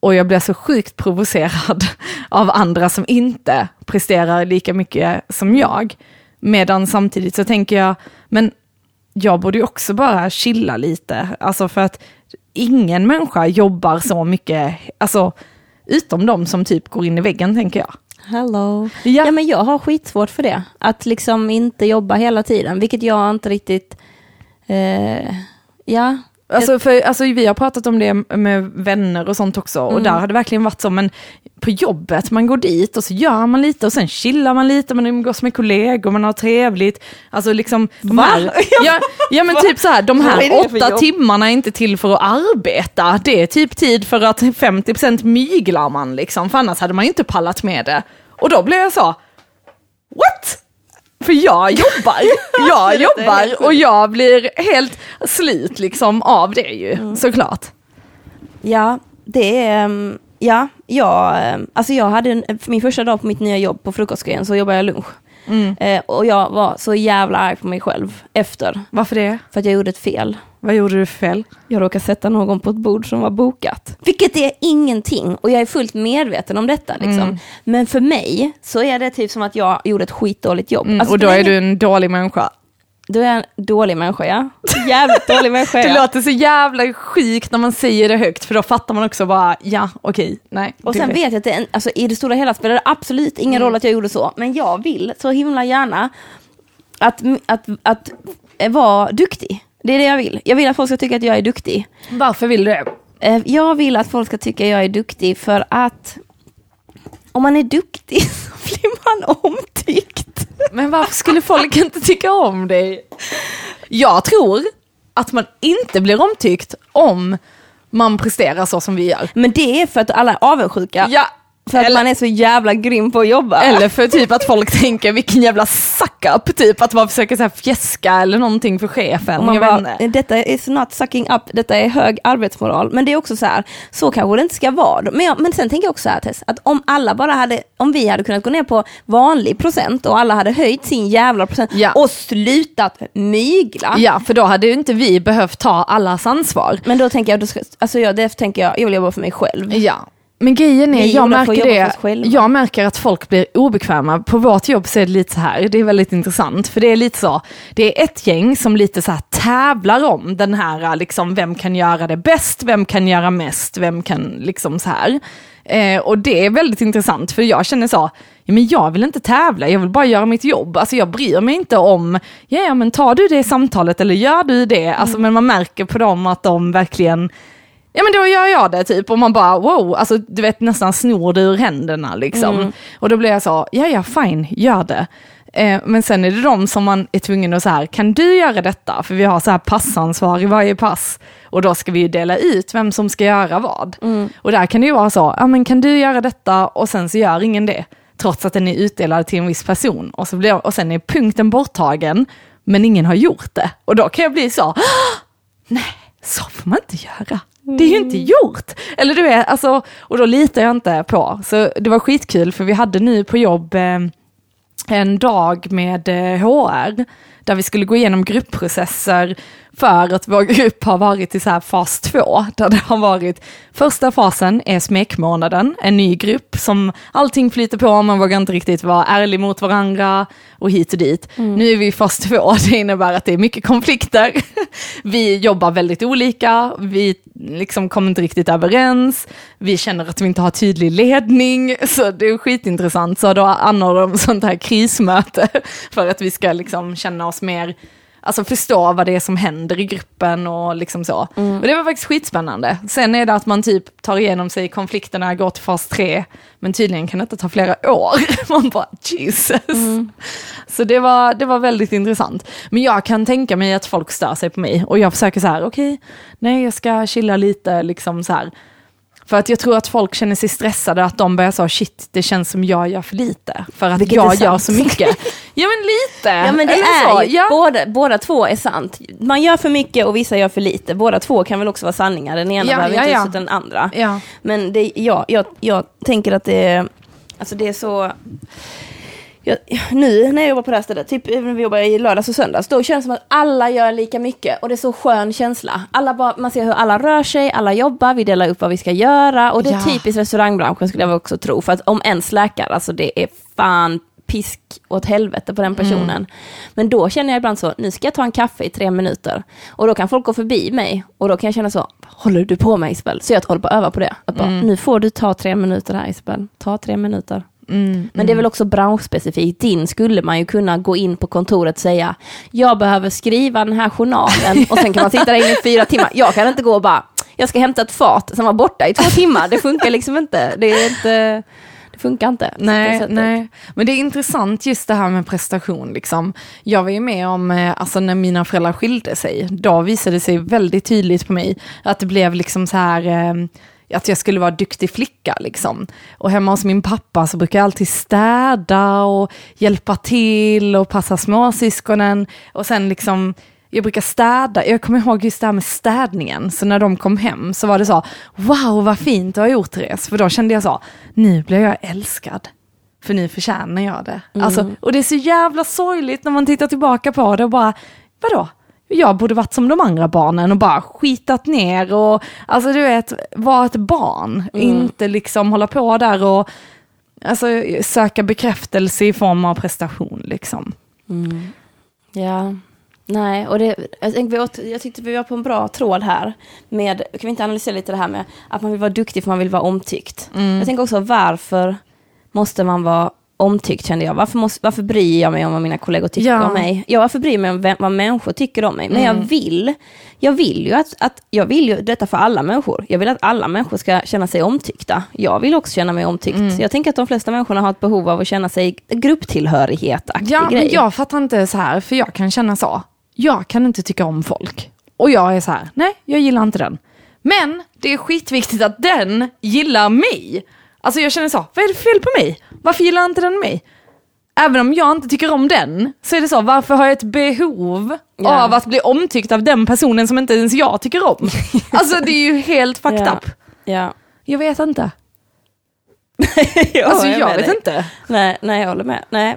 Och jag blir så sjukt provocerad av andra som inte presterar lika mycket som jag. Medan samtidigt så tänker jag, men jag borde ju också bara chilla lite. Alltså för att ingen människa jobbar så mycket, alltså utom de som typ går in i väggen tänker jag. Hello. Ja. Ja. men jag har skitsvårt för det. Att liksom inte jobba hela tiden, vilket jag inte riktigt... Eh, ja, Alltså, för, alltså, vi har pratat om det med vänner och sånt också och där har det verkligen varit så, men på jobbet, man går dit och så gör man lite och sen chillar man lite, man umgås med kollegor, man har trevligt. Alltså liksom, Va? här, ja, ja men typ så här, de här åtta timmarna är inte till för att arbeta, det är typ tid för att 50% myglar man liksom, för annars hade man inte pallat med det. Och då blev jag så, what? För jag jobbar, jag jobbar och jag blir helt slut liksom av det ju, Mm. såklart. Ja, det är... ehm, Ja, jag, ehm, alltså jag hade en, min första dag på mitt nya jobb på frukostgrejen så jobbade jag lunch. Mm. Eh, och jag var så jävla arg på mig själv efter, Varför det? för att jag gjorde ett fel. Vad gjorde du för fel? Jag råkade sätta någon på ett bord som var bokat. Vilket är ingenting och jag är fullt medveten om detta. Liksom. Mm. Men för mig så är det typ som att jag gjorde ett skitdåligt jobb. Mm, Alltså, och då är du en dålig människa. Då är jag en dålig människa, ja. Jävligt dålig människa, Det ja. låter så jävla sjukt när man säger det högt, för då fattar man också bara, ja, okej, nej. Och det sen vet jag att det, en- alltså, i det stora hela spelar det absolut ingen Mm. roll att jag gjorde så, men jag vill så himla gärna att, att, att, eh, vara duktig. Det är det jag vill. Jag vill att folk ska tycka att jag är duktig. Varför vill du det? Eh, Jag vill att folk ska tycka att jag är duktig för att om man är duktig så blir man omtyckt. Men varför skulle folk inte tycka om dig? Jag tror att man inte blir omtyckt om man presterar så som vi gör. Men det är för att alla är avundsjuka. Ja, För att eller, man är så jävla grym på att jobba. eller för typ att folk tänker vilken jävla suck-up, typ att man försöker så här fjäska eller någonting för chefen. Och man bara, detta is not sucking up, detta är hög arbetsmoral. Men det är också så här, så kanske det inte ska vara. Men, jag, men sen tänker jag också så här Tess, att om alla bara hade, om vi hade kunnat gå ner på vanlig procent och alla hade höjt sin jävla procent Ja. och slutat mygla. Ja, för då hade ju inte vi behövt ta allas ansvar. Men då tänker jag, då ska, alltså jag, det tänker jag, jag vill jobba för mig själv. Ja. Men grejen är, jag märker det, jag märker att folk blir obekväma. På vårt jobb så är det lite så här, det är väldigt intressant, för det är lite så, det är ett gäng som lite så här tävlar om den här, liksom, vem kan göra det bäst, vem kan göra mest, vem kan liksom så här. Eh, och det är väldigt intressant, för jag känner så, ja, men jag vill inte tävla, jag vill bara göra mitt jobb. Alltså jag bryr mig inte om, ja, men tar du det samtalet eller gör du det? Alltså, men man märker på dem att de verkligen Ja men då gör jag det typ och man bara wow, alltså du vet nästan snor det ur händerna liksom. Och då blir jag så, ja ja fine, gör det. Eh, men sen är det de som man är tvungen att så här, kan du göra detta? För vi har så här passansvar i varje pass. Och då ska vi ju dela ut vem som ska göra vad. Och där kan det ju vara så, ja men kan du göra detta? Och sen så gör ingen det. Trots att den är utdelad till en viss person. Och, så blir, och sen är punkten borttagen, men ingen har gjort det. Och då kan jag bli så, nej, så får man inte göra. Det är ju inte gjort. Eller du vet, alltså, och då litar jag inte på. Så det var skitkul för vi hade nu på jobb eh, en dag med eh, HR där vi skulle gå igenom gruppprocesser för att vår grupp har varit i så här fas två, där det har varit första fasen är smekmånaden, en ny grupp som allting flyter på, man vågar inte riktigt vara ärlig mot varandra och hit och dit. Nu är vi i fas två, det innebär att det är mycket konflikter. Vi jobbar väldigt olika, vi liksom kommer inte riktigt överens, vi känner att vi inte har tydlig ledning, så det är skitintressant. Så då anordnar de sånt här krismöte för att vi ska liksom känna oss mer Alltså förstå vad det är som händer i gruppen och liksom så. Och det var faktiskt skitspännande. Sen är det att man typ tar igenom sig konflikterna, går till fas 3, men tydligen kan det inte ta flera år. Man bara Jesus. Så det var, det var väldigt intressant. Men jag kan tänka mig att folk stör sig på mig och jag försöker så här, okej, nej jag ska chilla lite, liksom så här. För att jag tror att folk känner sig stressade, att de börjar säga shit, det känns som jag gör för lite. För att Vilket jag gör så mycket. Ja men lite. Ja men det Eller är ju, Ja. båda, båda två är sant. Man gör för mycket och vissa gör för lite. Båda två kan väl också vara sanningar, den ena Ja, behöver ja, inte ja. den andra. Ja. Men det, ja, jag, jag tänker att det alltså det är så... Jag, nu när jag jobbar på det här stället, typ när vi jobbar i lördags och söndags, då känns det som att alla gör lika mycket och det är så skön känsla. Alla bara, man ser hur alla rör sig, alla jobbar, vi delar upp vad vi ska göra och det är Ja. typiskt restaurangbranschen skulle jag också tro, för att om en släkar, alltså det är fan pisk åt helvete på den personen. Men då känner jag ibland så, nu ska jag ta en kaffe i tre minuter. Och då kan folk gå förbi mig och då kan jag känna så, håller du på med Isabel? Så jag håller på att öva på det. Att bara, Nu får du ta tre minuter här Isabel, ta tre minuter. Mm, Men det är väl också branschspecifikt. Din skulle man ju kunna gå in på kontoret och säga, jag behöver skriva den här journalen och sen kan man sitta där inne i fyra timmar. Jag kan inte gå och bara, jag ska hämta ett fat som var borta i två timmar. Det funkar liksom inte. Det, är inte, det funkar inte. Nej, nej, men det är intressant just det här med prestation. Liksom. Jag var ju med om, eh, alltså när mina föräldrar skilde sig, då visade det sig väldigt tydligt på mig att det blev liksom så här, eh, att jag skulle vara duktig flicka liksom. Och hemma hos min pappa så brukar jag alltid städa och hjälpa till och passa småsyskonen. Och sen liksom, jag brukar städa, jag kommer ihåg just det här med städningen, så när de kom hem så var det så, wow vad fint du har gjort Therese, för då kände jag så, nu blir jag älskad. För nu förtjänar jag det. Alltså, och det är så jävla sorgligt när man tittar tillbaka på det och bara, vadå? Jag borde varit som de andra barnen och bara skitat ner och, alltså du vet, vara ett barn. Inte liksom hålla på där och alltså, söka bekräftelse i form av prestation liksom. Ja, nej, och det, jag, tänkte, jag tyckte vi var på en bra tråd här. Med, kan vi inte analysera lite det här med att man vill vara duktig för man vill vara omtyckt. Jag tänker också varför måste man vara omtyckt kände jag. Varför, måste, varför bryr jag mig om vad mina kollegor tycker Ja. om mig? Ja, varför bryr jag mig om vem, vad människor tycker om mig? Men jag vill, jag vill ju att, att, jag vill ju detta för alla människor. Jag vill att alla människor ska känna sig omtyckta. Jag vill också känna mig omtyckt. Jag tänker att de flesta människorna har ett behov av att känna sig grupptillhörighet Ja, grej. men jag fattar inte så här, för jag kan känna så. Jag kan inte tycka om folk. Och jag är så här, nej, jag gillar inte den. Men det är skitviktigt att den gillar mig. Alltså jag känner så, vad är det fel på mig? Varför gillar inte den mig? Även om jag inte tycker om den, så är det så, varför har jag ett behov Ja. av att bli omtyckt av den personen som inte ens jag tycker om? Alltså det är ju helt fucked Ja. up. Ja. Jag vet inte. Ja, Alltså jag jag vet dig. inte. Nej, nej, jag håller med. Nej.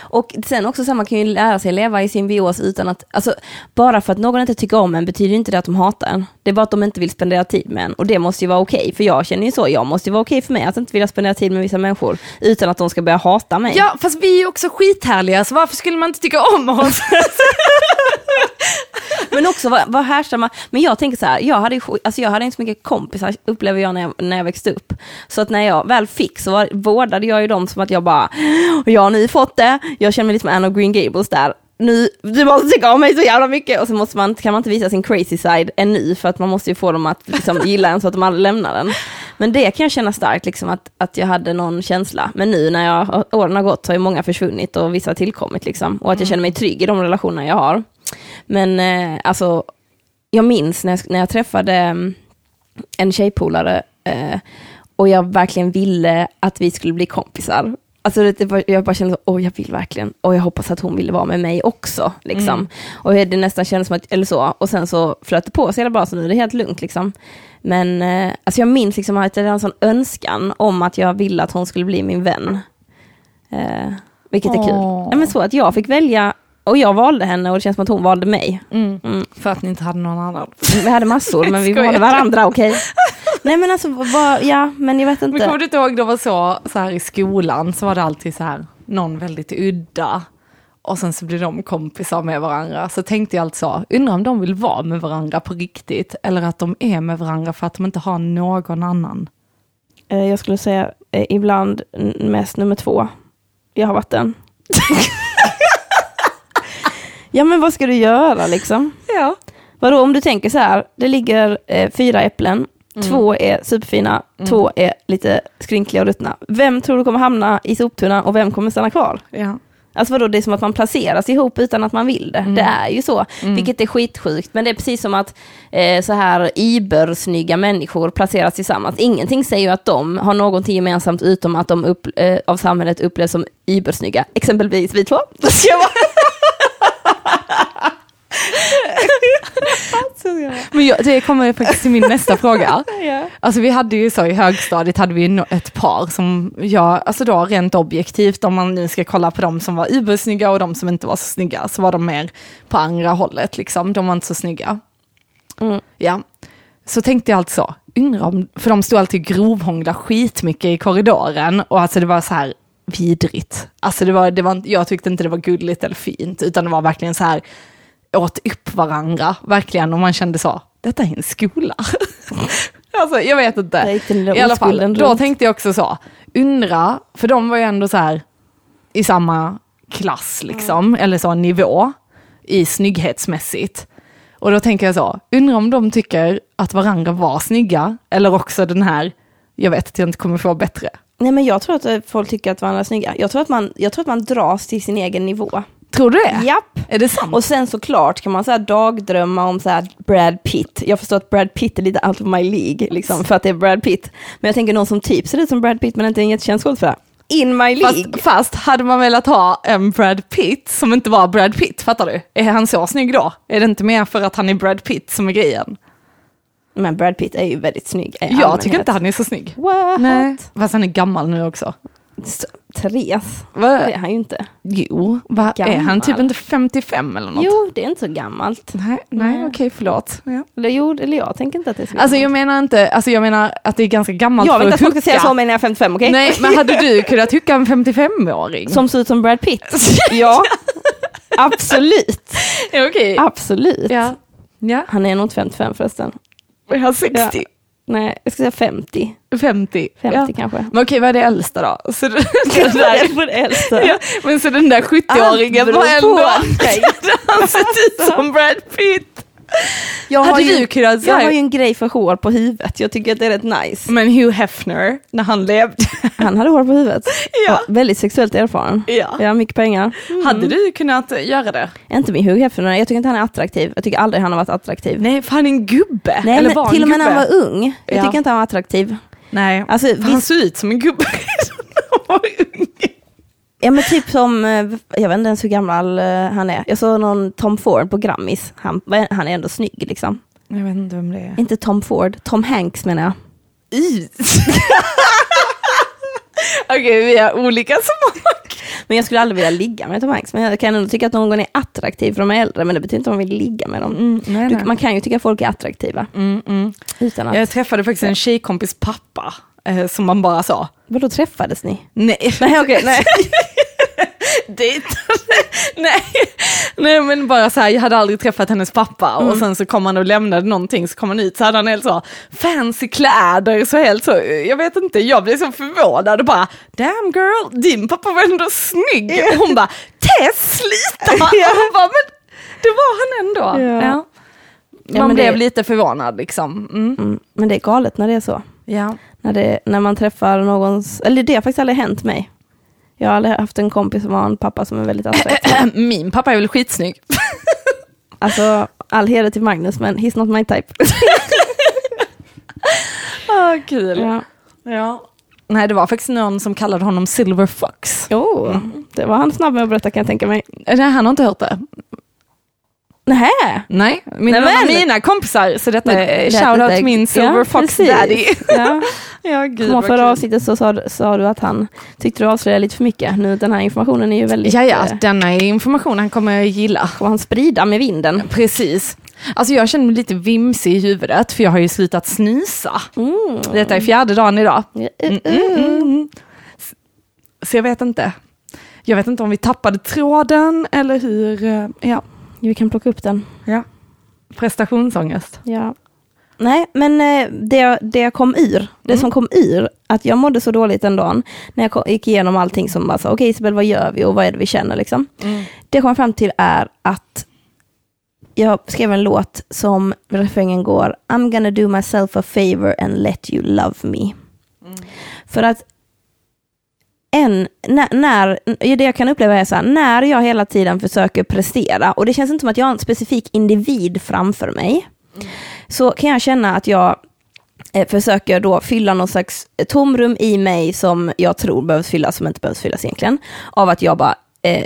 Och sen också så här, man kan ju lära sig leva i symbios utan att, alltså bara för att någon inte tycker om en betyder inte det att de hatar en. Det är bara att de inte vill spendera tid med en och det måste ju vara okej, för jag känner ju så, jag måste ju vara okej för mig att inte vilja spendera tid med vissa människor utan att de ska börja hata mig. Ja, fast vi är ju också skithärliga, så varför skulle man inte tycka om oss? Men också vad, vad härstammar, men jag tänker så här, jag hade, alltså jag hade inte så mycket kompisar upplever jag när, jag när jag växte upp. Så att när jag väl fick så var, vårdade jag ju dem som att jag bara, jag har nu fått det, jag känner mig lite som Anne of Green Gables där. Nu, du måste tycka om mig så jävla mycket och så måste man, kan man inte visa sin crazy side ännu för att man måste ju få dem att liksom, gilla en så att de aldrig lämnar den. Men det kan jag känna starkt, liksom, att, att jag hade någon känsla. Men nu när jag, åren har gått så har ju många försvunnit och vissa har tillkommit. Liksom, och att jag känner mig trygg i de relationer jag har. Men eh, alltså, jag minns när jag, när jag träffade mm, en tjejpolare eh, och jag verkligen ville att vi skulle bli kompisar. Alltså det, var, jag bara kände, åh jag vill verkligen, och jag hoppas att hon ville vara med mig också. Liksom. Och det nästan kändes som att, eller så, och sen så flöt det på så jävla bra, så nu är det helt lugnt. Liksom. Men eh, alltså jag minns liksom att jag hade en sån önskan om att jag ville att hon skulle bli min vän. Eh, vilket är kul. Ja, men så att jag fick välja, och jag valde henne och det känns som att hon valde mig. Mm. Mm. För att ni inte hade någon annan. Vi hade massor, men vi valde varandra, okej? Nej men alltså, vad, ja, men jag vet Men inte. kommer du inte ihåg, det var så, så här i skolan, så var det alltid så här, någon väldigt udda. Och sen så blir de kompisar med varandra. Så tänkte jag alltså, undrar om de vill vara med varandra på riktigt. Eller att de är med varandra för att de inte har någon annan. Eh, Jag skulle säga eh, ibland mest nummer två. Jag har varit den. ja men vad ska du göra liksom? Ja. Vadå om du tänker så här, det ligger eh, fyra äpplen, två är superfina, två är lite skrynkliga och ruttna. Vem tror du kommer hamna i soptunnan och vem kommer stanna kvar? ja. Alltså vadå, det är som att man placeras ihop utan att man vill det. Det är ju så, vilket är skitsjukt. Men det är precis som att eh, så här ibersnygga människor placeras tillsammans. Ingenting säger ju att de har någonting gemensamt utom att de upp, eh, av samhället upplevs som ibersnygga. Exempelvis vi två. Men jag, det kommer faktiskt till min nästa fråga. Alltså vi hade ju så i högstadiet hade vi ett par som jag, alltså då rent objektivt om man nu ska kolla på de som var ubersnygga och de som inte var så snygga så var de mer på andra hållet liksom, de var inte så snygga. Mm. Ja, så tänkte jag alltså, undrar om, för de stod alltid grovhångla skitmycket i korridoren och alltså det var så här vidrigt. Alltså det var, det var, jag tyckte inte det var gulligt eller fint utan det var verkligen så här åt upp varandra, verkligen, och man kände så, detta är en skola. alltså jag vet inte. I alla fall, oskulden då runt. tänkte jag också så, undra, för de var ju ändå så här i samma klass liksom, eller så nivå i snygghetsmässigt. Och då tänker jag så, undrar om de tycker att varandra var snygga, eller också den här, jag vet att jag inte kommer få bättre. Nej men jag tror att eh, folk tycker att varandra är snygga. Jag tror att man, jag tror att man dras till sin egen nivå. Tror du det? Japp. Är det sant? Och sen såklart kan man så här dagdrömma om så här Brad Pitt. Jag förstår att Brad Pitt är lite out of my League, liksom, för att det är Brad Pitt. Men jag tänker någon som typ ser ut som Brad Pitt men inte är en jättekänd skådespelare. In my League. Fast, fast hade man velat ha en Brad Pitt som inte var Brad Pitt, fattar du? Är han så snygg då? Är det inte mer för att han är Brad Pitt som är grejen? Men Brad Pitt är ju väldigt snygg Jag allmänhet. tycker inte han är så snygg. What? Nej, fast han är gammal nu också. Therese, Va? det är han ju inte. Jo, va? är han typ inte 55 eller något? Jo, det är inte så gammalt. Nej, nej Nej. okej förlåt. Ja. Eller jo, eller jag tänker inte att det är så Alltså gammalt. jag menar inte, alltså jag menar att det är ganska gammalt Jag vill inte att folk ska säga så men jag är 55, okej? Nej, men hade du kunnat hucka en 55-åring? Som ser ut som Brad Pitt? ja, absolut. Ja, okej. Absolut. Ja. Ja, Han är nog inte 55 förresten. Jag har 60, Nej, jag ska säga 50. 50. 50 ja. kanske. Men okej, vad är det äldsta då? Så det, där, för det äldsta. ja, men så den där 70-åringen Allt var ändå... Han sett ut som Brad Pitt. Jag har, Hade ju, du kunnat jag har ju en grej för hår på huvudet. Jag tycker att det är rätt nice. Men Hugh Hefner, när han levde. Han hade hår på huvudet. Ja. Väldigt sexuellt erfaren. Ja. Ja, mycket pengar. Hade du kunnat göra det? Inte med Hugh Hefner, jag tycker inte han är attraktiv. Jag tycker aldrig han har varit attraktiv. Nej, för han är en gubbe. Nej, Eller men till och med när han var ung. Jag Ja. tycker inte han var attraktiv. Nej, Alltså, han visst, såg ut som en gubbe när han var ung. Ja, men typ som, eh, jag vet inte ens hur gammal eh, han är. Jag såg någon Tom Ford på Grammis. Han, han är ändå snygg liksom. Jag vet inte vem det är. Inte Tom Ford, Tom Hanks menar jag. Okej, vi har olika smak. Men jag skulle aldrig vilja ligga med Tom Hanks. Men jag kan ändå tycka att någon är attraktiv för de är äldre, men det betyder inte att man vill ligga med dem. Mm, nej, Du, nej. man kan ju tycka att folk är attraktiva. Mm, mm. Utan att, Jag träffade faktiskt en tjejkompis pappa, eh, som man bara sa, Vadå träffades ni? nej. Nej okej, nej. Dejtade. nej. nej men bara så här, jag hade aldrig träffat hennes pappa och sen så kom han och lämnade någonting så kom han ut så hade han helt så fancy kläder så helt så, jag vet inte, jag blev så förvånad och bara damn girl, din pappa var ändå snygg och hon bara Tess sluta! Ja. Och hon bara, men det var han ändå. Ja. Ja. Ja, Man men blev det- lite förvånad liksom. Mm. Mm, men det är galet när det är så. Ja. När, det, när man träffar någons, eller det har faktiskt aldrig hänt mig. Jag har aldrig haft en kompis som har en pappa som är väldigt attraktiv. Min pappa är väl skitsnygg. Alltså, all heder till Magnus, men he's not my type. Ah, kul. ja. Ja. Nej, det var faktiskt någon som kallade honom Silver Fox. oh, det var han snabb med att berätta kan jag tänka mig. Nej, han har inte hört det. Nähä? Nej, min, Nej, mina kompisar, så detta är shoutout till min Silver ja, Fox precis. daddy. Ja. ja, gud Kom förra avsnittet så sa, du- sa du att han tyckte du avslöjade lite för mycket. Nu den här informationen är ju väldigt... Ja, ja, eh, denna information han kommer jag gilla. kommer han sprida med vinden. Precis. Alltså jag känner mig lite vimsig i huvudet för jag har ju slutat snysa. Mm. Detta är fjärde dagen idag. Mm, Mm, mm, mm. Så jag vet inte. Jag vet inte om vi tappade tråden eller hur. eh, Ja, Vi kan plocka upp den. ja. Prestationsångest. Ja. Nej, men eh, det, det jag kom ur, det Mm. som kom ur, att jag mådde så dåligt den dagen, när jag kom, gick igenom allting som bara sa, okej Isabel, vad gör vi och vad är det vi känner liksom. Det jag kom fram till är att jag skrev en låt som refrängen går, I'm gonna do myself a favor and let you love me. För att en, när, när, det jag kan uppleva är så här, när jag hela tiden försöker prestera, och det känns inte som att jag har en specifik individ framför mig, så kan jag känna att jag eh, försöker då fylla någon slags tomrum i mig som jag tror behövs fyllas, som inte behövs fyllas egentligen, av att jag bara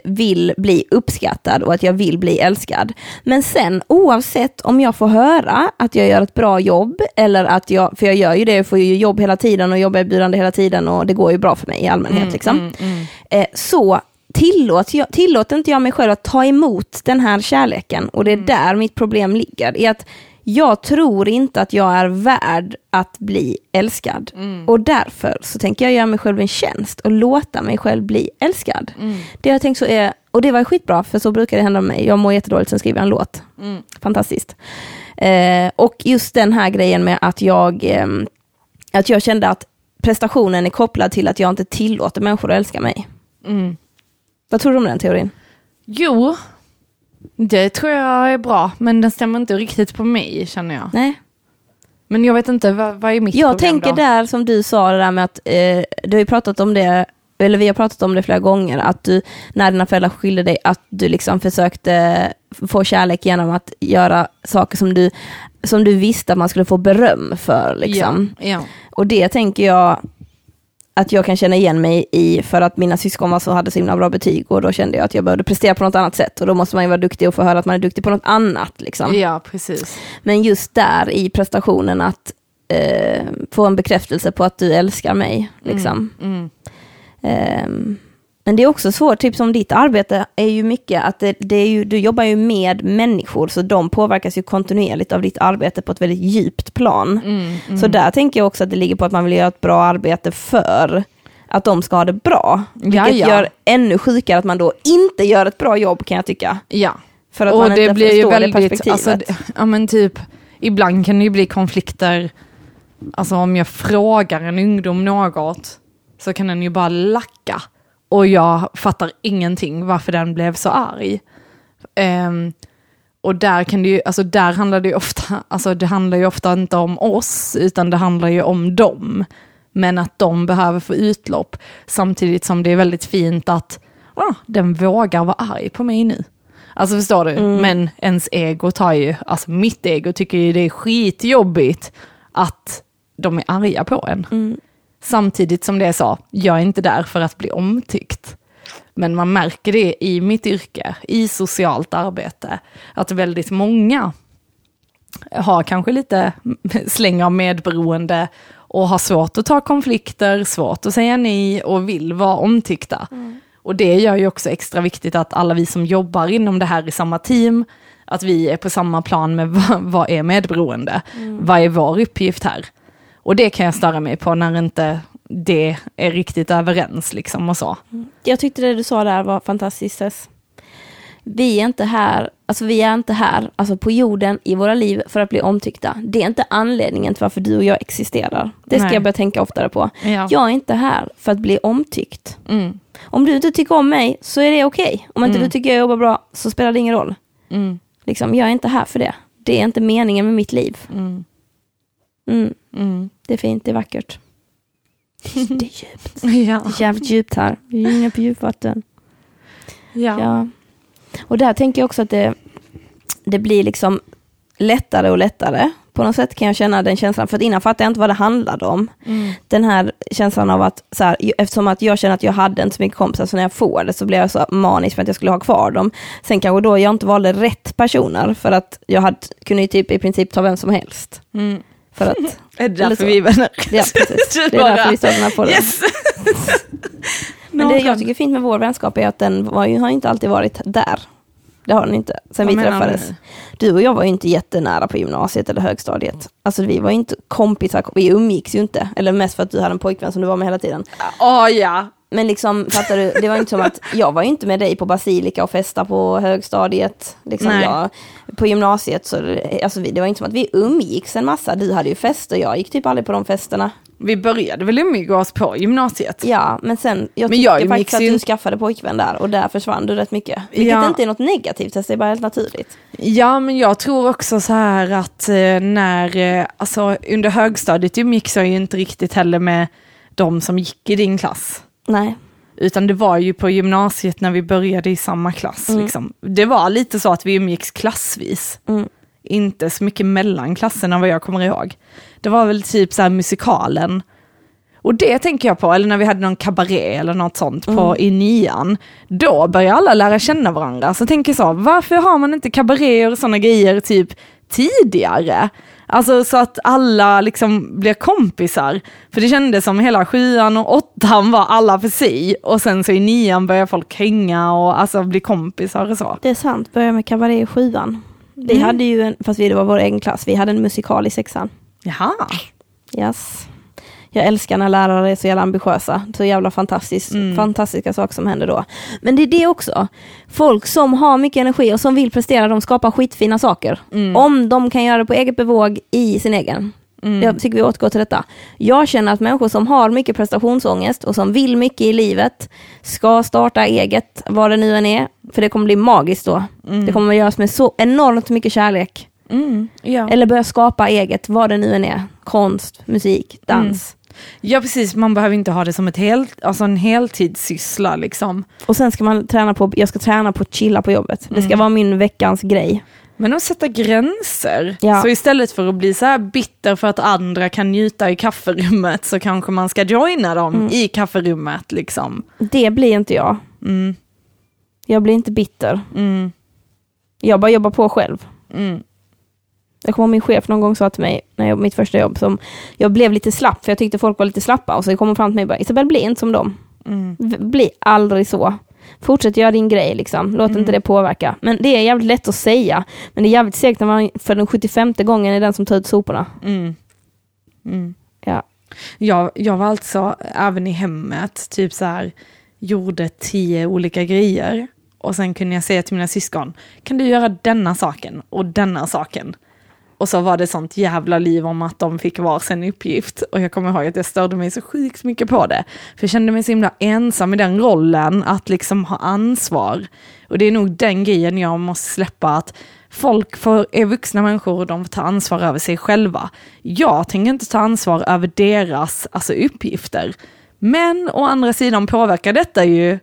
vill bli uppskattad och att jag vill bli älskad. Men sen oavsett om jag får höra att jag gör ett bra jobb, eller att jag, för jag gör ju det, jag får ju jobb hela tiden och jobberbjudande hela tiden och det går ju bra för mig i allmänhet. liksom. Eh, så tillåt jag, tillåter inte jag mig själv att ta emot den här kärleken och det är där mitt problem ligger. I att jag tror inte att jag är värd att bli älskad. Och därför så tänker jag göra mig själv en tjänst och låta mig själv bli älskad. Det jag tänkt så är, och det var skitbra för så brukar det hända med mig. Jag mår jättedåligt, sen skriver jag en låt. Fantastiskt. Eh, och just den här grejen med att jag, ehm, att jag kände att prestationen är kopplad till att jag inte tillåter människor att älska mig. Mm. Vad tror du om den teorin? Jo, det tror jag är bra, men den stämmer inte riktigt på mig känner jag. Nej. Men jag vet inte, vad, vad är mitt Jag problem tänker då? där som du sa, det där med att eh, du har ju pratat om det, eller vi har pratat om det flera gånger, att du när dina föräldrar skilde dig, att du liksom försökte få kärlek genom att göra saker som du, som du visste att man skulle få beröm för. Liksom. Ja, ja. Och det tänker jag att jag kan känna igen mig i för att mina syskon var så, hade så himla bra betyg och då kände jag att jag behövde prestera på något annat sätt och då måste man ju vara duktig och få höra att man är duktig på något annat. Liksom. ja, precis. Men just där i prestationen att eh, få en bekräftelse på att du älskar mig. Liksom. Mm. Ehm, men det är också svårt, typ som ditt arbete är ju mycket att det, det är ju, du jobbar ju med människor så de påverkas ju kontinuerligt av ditt arbete på ett väldigt djupt plan. Mm, mm. Så där tänker jag också att det ligger på att man vill göra ett bra arbete för att de ska ha det bra. Vilket Ja, ja. gör ännu sjukare att man då inte gör ett bra jobb kan jag tycka. Ja, För att och man det inte blir ju det väldigt, perspektivet. alltså, ja men typ, ibland kan det ju bli konflikter, alltså om jag frågar en ungdom något, så kan den ju bara lacka. Och jag fattar ingenting varför den blev så arg. Ehm, och där kan det ju, alltså där handlar det ju ofta, alltså det handlar ju ofta inte om oss, utan det handlar ju om dem. Men att de behöver få utlopp, samtidigt som det är väldigt fint att ah, den vågar vara arg på mig nu. Alltså förstår du? Men ens ego tar ju, alltså mitt ego tycker ju det är skitjobbigt att de är arga på en. Samtidigt som det så, jag är inte där för att bli omtyckt. Men man märker det i mitt yrke, i socialt arbete, att väldigt många har kanske lite släng av medberoende och har svårt att ta konflikter, svårt att säga nej och vill vara omtyckta. Och det gör ju också extra viktigt att alla vi som jobbar inom det här i samma team, att vi är på samma plan med vad, vad är medberoende? Vad är vår uppgift här? Och det kan jag störa mig på när inte det är riktigt överens liksom och så. Jag tyckte det du sa där var fantastiskt. Tess. Vi är inte här, alltså vi är inte här, alltså på jorden i våra liv för att bli omtyckta. Det är inte anledningen till varför du och jag existerar. Det ska Nej. jag börja tänka oftare på. Ja. Jag är inte här för att bli omtyckt. Mm. Om du inte tycker om mig så är det okej. Om inte Mm. du tycker jag jobbar bra så spelar det ingen roll. Mm. Liksom, jag är inte här för det. Det är inte meningen med mitt liv. Mm. Mm. Det är fint, det är vackert. Det är djupt. Ja. Det är jävligt djupt här. Vi är inne på djupvatten. Ja. Ja. Och där tänker jag också att det, det blir liksom lättare och lättare. På något sätt kan jag känna den känslan, för att innan fattade jag inte vad det handlade om. Mm. Den här känslan av att, så här, eftersom att jag känner att jag hade inte så mycket kompisar, så när jag får det så blir jag så manisk för att jag skulle ha kvar dem. Sen kanske då jag inte valde rätt personer, för att jag hade, kunde ju typ i princip ta vem som helst. Mm. För att, Är det därför vi är vänner? ja precis, det är Bara- därför vi står den här podden. Yes! Men det jag tycker är fint med vår vänskap är att den var ju, har inte alltid varit där. Det har den inte, sen Vad vi träffades. du? Och jag var ju inte jättenära på gymnasiet eller högstadiet. Alltså vi var ju inte kompisar, vi umgicks ju inte. Eller mest för att du hade en pojkvän som du var med hela tiden. Åh ja. Men liksom, fattar du, det var inte som att jag var ju inte med dig på Basilika och festa på högstadiet. Liksom jag, på gymnasiet så, alltså det var inte som att vi umgicks en massa. Du hade ju fester, jag gick typ aldrig på de festerna. Vi började väl umgås på gymnasiet? Ja, men sen, jag Men tyckte jag faktiskt att du skaffade pojkvän där och där försvann du rätt mycket. Vilket Ja. inte är något negativt, det är bara helt naturligt. Ja, men jag tror också så här att eh, när, eh, alltså under högstadiet umgicks jag ju inte riktigt heller med de som gick i din klass. Nej. Utan det var ju på gymnasiet när vi började i samma klass. Mm. Liksom. Det var lite så att vi umgicks klassvis. Mm. Inte så mycket mellan klasserna vad jag kommer ihåg. Det var väl typ så musikalen. Och det tänker jag på, eller när vi hade någon kabaré eller något sånt på, Mm. i nian. Då börjar alla lära känna varandra. Så tänker jag så, varför har man inte kabaréer och sådana grejer typ tidigare? Alltså så att alla liksom blir kompisar. För det kändes som hela sjuan och åttan var alla för sig. Och sen så i nian börjar folk hänga och alltså bli kompisar och så. Det är sant, börja med kabaré i sjuan. Vi Mm. hade ju, en, fast vi det var vår egen klass, vi hade en musikal i sexan. Jaha. Yes. Jag älskar när lärare är så jävla ambitiösa. Så jävla fantastiskt, Mm. fantastiska saker som händer då. Men det är det också. Folk som har mycket energi och som vill prestera, de skapar skitfina saker. Mm. Om de kan göra det på eget bevåg i sin egen. Mm. Jag tycker vi återgår till detta. Jag känner att människor som har mycket prestationsångest och som vill mycket i livet ska starta eget, vad det nu än är. För det kommer bli magiskt då. Mm. Det kommer att göras med så enormt mycket kärlek. Mm. Ja. Eller börja skapa eget, vad det nu än är. Konst, musik, dans. Ja precis, man behöver inte ha det som ett helt, alltså en heltidssyssla liksom. Och sen ska man träna på, jag ska träna på att chilla på jobbet. Det ska mm. vara min veckans grej. Men att sätta gränser. Ja. Så istället för att bli så här bitter för att andra kan njuta i kafferummet så kanske man ska joina dem mm. i kafferummet. Liksom. Det blir inte jag. Mm. Jag blir inte bitter. Mm. Jag bara jobbar på själv. Mm. Jag kommer ihåg min chef någon gång sa till mig, när jag, mitt första jobb, som jag blev lite slapp, för jag tyckte folk var lite slappa. Och så kom hon fram till mig och bara, Isabel, bli inte som dem. Mm. Bli aldrig så. Fortsätt göra din grej, liksom. låt mm. inte det påverka. Men det är jävligt lätt att säga, men det är jävligt segt när man för den 75 gången är den som tar ut soporna. Mm. Mm. Ja. Jag, jag var alltså, även i hemmet, typ så här, gjorde tio olika grejer. Och sen kunde jag säga till mina syskon, kan du göra denna saken och denna saken? Och så var det sånt jävla liv om att de fick varsin uppgift. Och jag kommer ihåg att jag störde mig så sjukt mycket på det. För jag kände mig så himla ensam i den rollen, att liksom ha ansvar. Och det är nog den grejen jag måste släppa, att folk får, är vuxna människor och de får ta ansvar över sig själva. Jag tänker inte ta ansvar över deras alltså, uppgifter. Men å andra sidan påverkar detta ju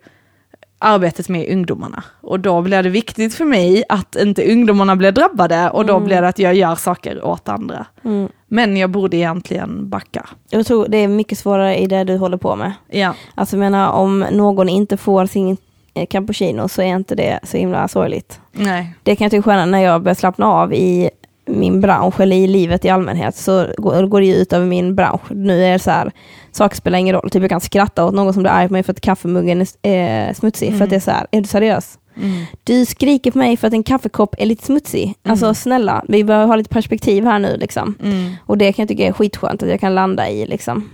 arbetet med ungdomarna. Och då blir det viktigt för mig att inte ungdomarna blir drabbade och då mm. blir det att jag gör saker åt andra. Mm. Men jag borde egentligen backa. Jag tror det är mycket svårare i det du håller på med. Ja. Alltså jag menar om någon inte får sin eh, cappuccino så är inte det så himla sorgligt. Nej. Det kan jag tycka skönt när jag börjar slappna av i min bransch eller i livet i allmänhet så går det ut över min bransch. Nu är det så här, saker spelar ingen roll. Typ jag kan skratta åt någon som blir arg på mig för att kaffemuggen är smutsig. Mm. För att det är så här, är du seriös? Mm. Du skriker på mig för att en kaffekopp är lite smutsig. Mm. Alltså snälla, vi behöver ha lite perspektiv här nu liksom. Mm. Och det kan jag tycka är skitskönt att jag kan landa i liksom.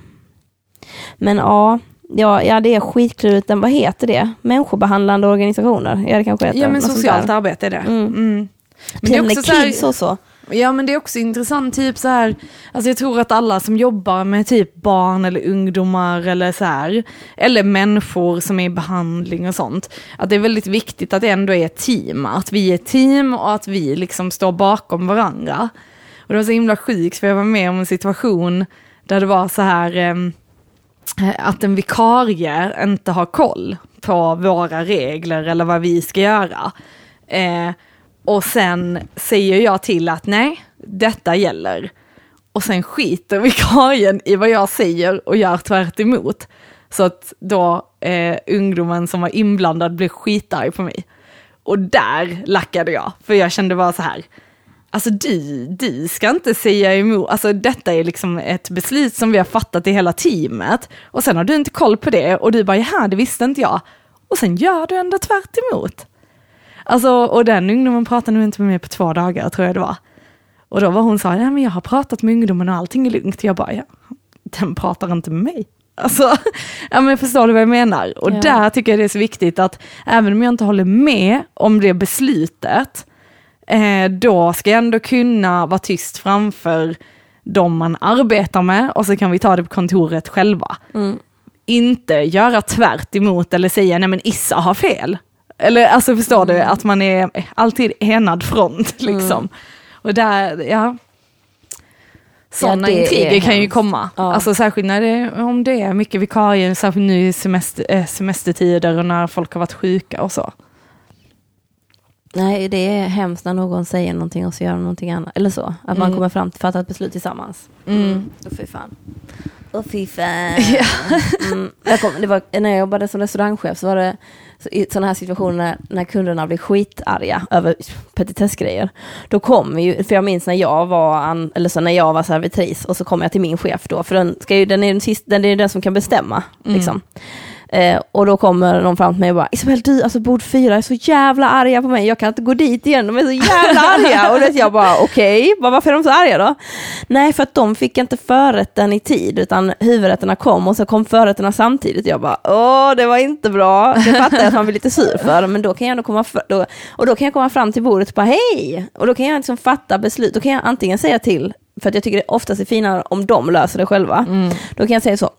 Men ja, Ja, ja det är skitklurigt. Vad heter det? Människobehandlande organisationer? Ja, det kanske heter. Ja, men socialt arbete är det. Mm. Mm. Men det är också så här, och så. Ja men det är också intressant, typ så här, alltså jag tror att alla som jobbar med typ barn eller ungdomar eller så här, eller människor som är i behandling och sånt, att det är väldigt viktigt att det ändå är ett team, att vi är ett team och att vi liksom står bakom varandra. Och det var så himla sjukt för jag var med om en situation där det var så här, eh, att en vikarie inte har koll på våra regler eller vad vi ska göra. Eh, och sen säger jag till att nej, detta gäller. Och sen skiter vikarien i vad jag säger och gör tvärt emot. Så att då eh, ungdomen som var inblandad blev skitarg på mig. Och där lackade jag, för jag kände bara så här, alltså du, du ska inte säga emot, alltså detta är liksom ett beslut som vi har fattat i hela teamet. Och sen har du inte koll på det och du bara, jaha, det visste inte jag. Och sen gör du ändå tvärt emot. Alltså, och den ungdomen pratade nog inte med mig på två dagar tror jag det var. Och då var hon så ja men jag har pratat med ungdomen och allting är lugnt. Jag bara, ja, den pratar inte med mig. Alltså, ja men förstår du vad jag menar? Och ja. där tycker jag det är så viktigt att även om jag inte håller med om det beslutet, eh, då ska jag ändå kunna vara tyst framför de man arbetar med och så kan vi ta det på kontoret själva. Mm. Inte göra tvärt emot eller säga nej men Issa har fel. Eller alltså förstår du, att man är alltid enad front liksom. Mm. Och där, ja. Sådana ja, intriger kan ju komma. Ja. Alltså särskilt när det, om det är mycket vikarier, särskilt nu i semester, eh, semestertider och när folk har varit sjuka och så. Nej, det är hemskt när någon säger någonting och så gör någonting annat. Eller så, att mm. man kommer fram till att fatta ett beslut tillsammans. Mm. Oh, fy fan. Oh, fy fan. Ja. Mm. Jag kom, det var, när jag jobbade som restaurangchef så var det så i sådana här situationer när kunderna blir skitarga över petitessgrejer, då kommer ju, för jag minns när jag var, eller så när jag var servitris och så kom jag till min chef då, för den, ska ju, den, är den, sista, den är den som kan bestämma. Mm. Liksom. Eh, och då kommer de fram till mig och bara, Isabel du, alltså bord fyra är så jävla arga på mig, jag kan inte gå dit igen, de är så jävla arga. och vet jag bara, okej, okay, varför är de så arga då? Nej, för att de fick inte förrätten i tid, utan huvudrätterna kom och så kom förrätterna samtidigt. Jag bara, åh, det var inte bra. Det fattar jag att man blir lite sur för, men då kan jag ändå komma, för, då, och då kan jag komma fram till bordet och bara, hej! Och då kan jag liksom fatta beslut, då kan jag antingen säga till för att jag tycker det oftast är finare om de löser det själva. Då kan jag säga så,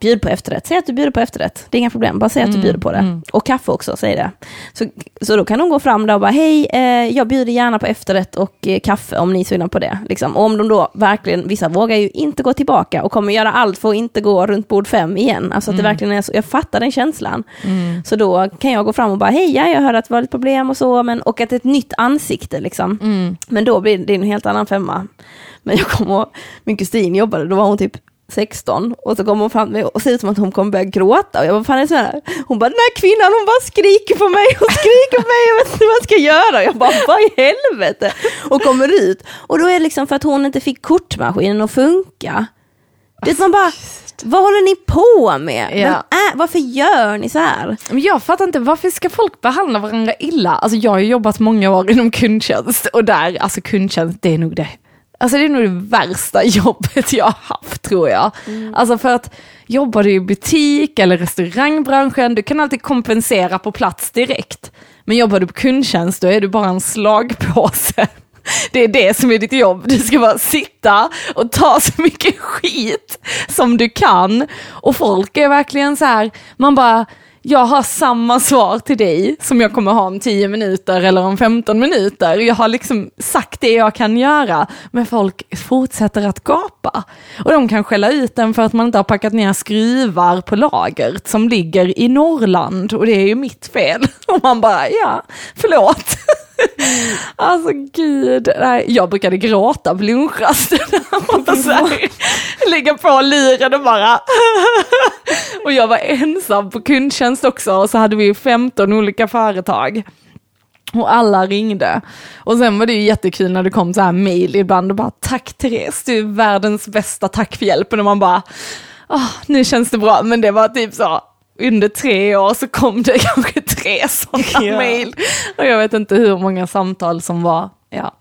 bjud på efterrätt, säg att du bjuder på efterrätt, det är inga problem, bara säg att du bjuder på det. Och kaffe också, säg det. Så, så då kan de gå fram där och bara, hej, eh, jag bjuder gärna på efterrätt och eh, kaffe om ni är sugna på det. Liksom. Och om de då verkligen, vissa vågar ju inte gå tillbaka och kommer göra allt för att inte gå runt bord fem igen. Alltså att det verkligen är så, jag fattar den känslan. Så då kan jag gå fram och bara, hej, ja, jag hörde att det var ett problem och så, men, och att det är ett nytt ansikte liksom. Men då blir det en helt annan femma. Men jag kommer ihåg, min kusin jobbade, då var hon typ 16 och så kommer hon fram till mig och ser ut som att hon kommer börja gråta och jag bara, fan är det så här? Hon bara, den här kvinnan hon bara skriker på mig och skriker på mig, jag vet inte vad jag ska göra. Jag bara, vad i helvete? Och kommer ut och då är det liksom för att hon inte fick kortmaskinen att funka. Vet man bara, vad håller ni på med? Ja. är, varför gör ni så här? Men jag fattar inte, varför ska folk behandla varandra illa? Alltså jag har jobbat många år inom kundtjänst och där, alltså kundtjänst, det är nog det. Alltså det är nog det värsta jobbet jag har haft tror jag. Alltså för att jobbar du i butik eller restaurangbranschen, du kan alltid kompensera på plats direkt. Men jobbar du på kundtjänst, då är du bara en slagpåse. Det är det som är ditt jobb. Du ska bara sitta och ta så mycket skit som du kan. Och folk är verkligen så här, man bara, jag har samma svar till dig som jag kommer ha om 10 minuter eller om 15 minuter. Jag har liksom sagt det jag kan göra, men folk fortsätter att gapa. Och de kan skälla ut en för att man inte har packat ner skruvar på lagret som ligger i Norrland och det är ju mitt fel. Och man bara, ja, förlåt. Alltså gud, nej, jag brukade gråta på lunchrasten. Lägga på luren och bara... Och jag var ensam på kundtjänst också och så hade vi 15 olika företag. Och alla ringde. Och sen var det ju jättekul när det kom så här mail ibland och bara tack Therese, du är världens bästa, tack för hjälpen. Och man bara, "Åh, nu känns det bra. Men det var typ så, under tre år så kom det kanske tre sådana Ja. mail. Och jag vet inte hur många samtal som var, ja.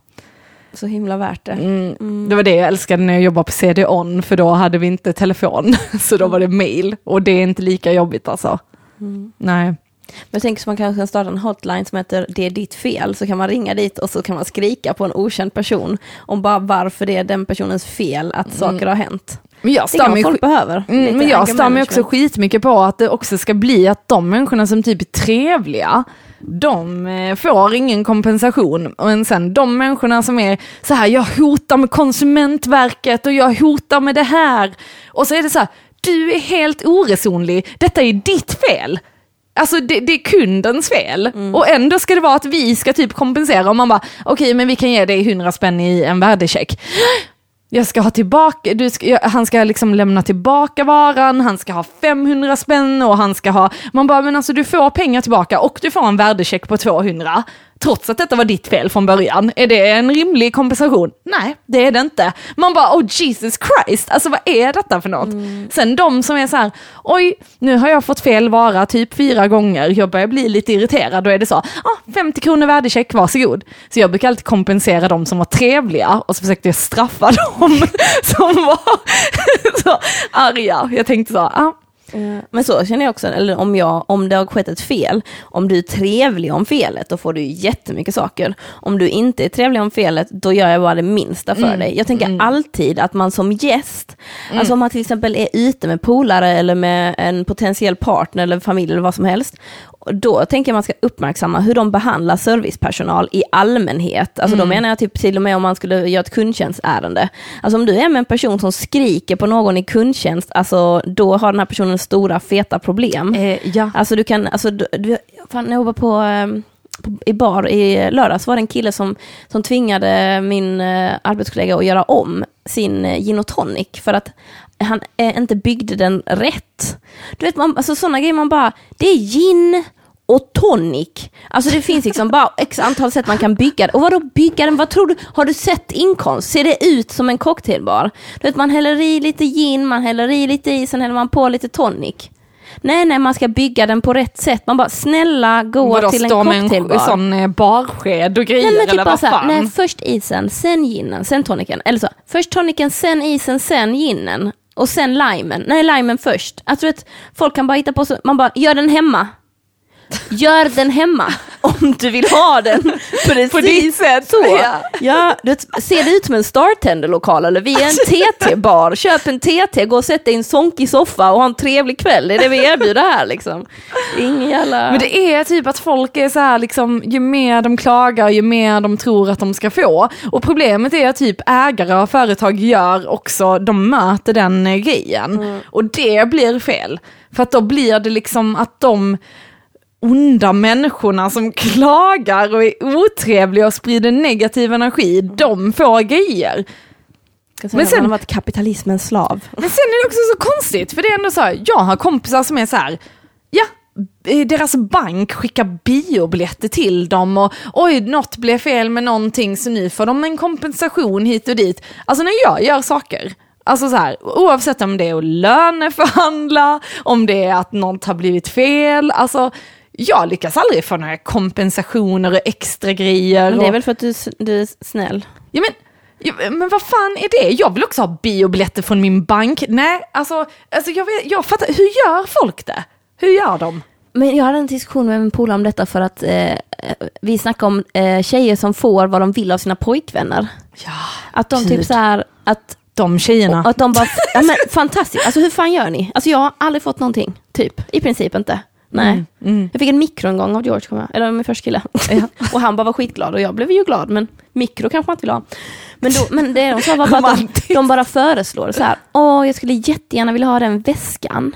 Så himla värt det. Mm. Det var det jag älskade när jag jobbade på CD-ON, för då hade vi inte telefon. Så då var det mail. Och det är inte lika jobbigt alltså. Nej. Men jag tänker så man kanske kan starta en hotline som heter Det är ditt fel, så kan man ringa dit och så kan man skrika på en okänd person om bara varför det är den personens fel att saker har hänt. Men jag stör folk behöver. mm, men jag stör mig också skitmycket på att det också ska bli att de människorna som typ är trevliga, de eh, får ingen kompensation. Men sen de människorna som är så här, jag hotar med Konsumentverket och jag hotar med det här. Och så är det så här, du är helt oresonlig, detta är ditt fel. Alltså det, det är kundens fel. Och ändå ska det vara att vi ska typ kompensera. Och man bara, okej men vi kan ge dig 100 spänn i en värdecheck. Jag ska ha tillbaka, du ska, jag, han ska liksom lämna tillbaka varan, han ska ha 500 spänn och han ska ha, man bara men alltså du får pengar tillbaka och du får en värdecheck på 200. Trots att detta var ditt fel från början. Är det en rimlig kompensation? Nej, det är det inte. Man bara, oh Jesus Christ, alltså vad är detta för något? Sen de som är så här, oj, nu har jag fått fel vara typ fyra gånger, jag börjar bli lite irriterad, då är det så, ah, 50 kronor värdecheck, varsågod. Så jag brukar alltid kompensera de som var trevliga och så försökte jag straffa dem som var så arga. Jag tänkte så, ah, Men så känner jag också, eller om, jag, om det har skett ett fel, om du är trevlig om felet, då får du jättemycket saker. Om du inte är trevlig om felet, då gör jag bara det minsta för dig. Jag tänker alltid att man som gäst, alltså om man till exempel är ute med polare eller med en potentiell partner eller familj eller vad som helst, då tänker jag man ska uppmärksamma hur de behandlar servicepersonal i allmänhet. Alltså då menar jag typ till och med om man skulle göra ett kundtjänstärende. Alltså om du är med en person som skriker på någon i kundtjänst, alltså då har den här personen stora feta problem. eh, ja. Alltså du kan, alltså du, du fan, när jag var på, ehm, på, i bar i lördags var det en kille som, som tvingade min eh, arbetskollega att göra om sin eh, gin och tonic för att han eh, inte byggde den rätt. Du vet, man, alltså sådana grejer man bara, det är gin och tonic. Alltså det finns liksom bara x antal sätt man kan bygga det. Och vadå bygga den? Vad tror du? Har du sett inkomst? Ser det ut som en cocktailbar? Du vet man häller i lite gin, man häller i lite i, sen häller man på lite tonic. Nej, nej, man ska bygga den på rätt sätt. Man bara, snälla gå Vadå, till en stå med en cocktailbar. sån eh, barsked och grejer Nej men eller typ bara vad fan? nej först isen, sen ginen, sen tonicen. Eller så, först tonicen, sen isen, sen ginen. Och sen limen. Nej, limen först. Alltså vet, folk kan bara hitta på så, man bara, gör den hemma. Gör den hemma om du vill ha den precis På ditt sätt. så. Ja. Ja, det, ser det ut som en Startender-lokal eller vi är en TT-bar, köp en TT, gå och sätt dig i en sonkig soffa och ha en trevlig kväll, det är det vi erbjuder här liksom. Ingen jävla... Men det är typ att folk är så här liksom, ju mer de klagar, ju mer de tror att de ska få. Och problemet är att typ ägare av företag gör också, de möter den grejen. Och det blir fel. För att då blir det liksom att de onda människorna som klagar och är otrevliga och sprider negativ energi, de får grejer. Men sen... har varit kapitalismens slav. Men sen är det också så konstigt, för det är ändå så här, jag har kompisar som är så här, ja, deras bank skickar biobiljetter till dem och oj, något blev fel med någonting så nu får de en kompensation hit och dit. Alltså när jag gör saker, alltså så här, oavsett om det är att löneförhandla, om det är att något har blivit fel, alltså jag lyckas aldrig få några kompensationer och extra grejer. Men det är väl för att du, du är snäll. Ja, men, men vad fan är det? Jag vill också ha biobiljetter från min bank. Nej, alltså, alltså jag, vet, jag fattar, hur gör folk det? Hur gör de? Men jag hade en diskussion med en polare om detta för att eh, vi snackade om eh, tjejer som får vad de vill av sina pojkvänner. Ja, Att de Gud. typ så här, att, de tjejerna. att de bara, ja men fantastiskt, alltså hur fan gör ni? Alltså jag har aldrig fått någonting, typ, i princip inte. Nej. Mm. Jag fick en mikro en gång av George, jag, eller min första kille. och han bara var skitglad och jag blev ju glad, men mikro kanske man inte vill ha. Men, då, men det de sa var bara att de, de bara föreslår så här, åh jag skulle jättegärna vilja ha den väskan.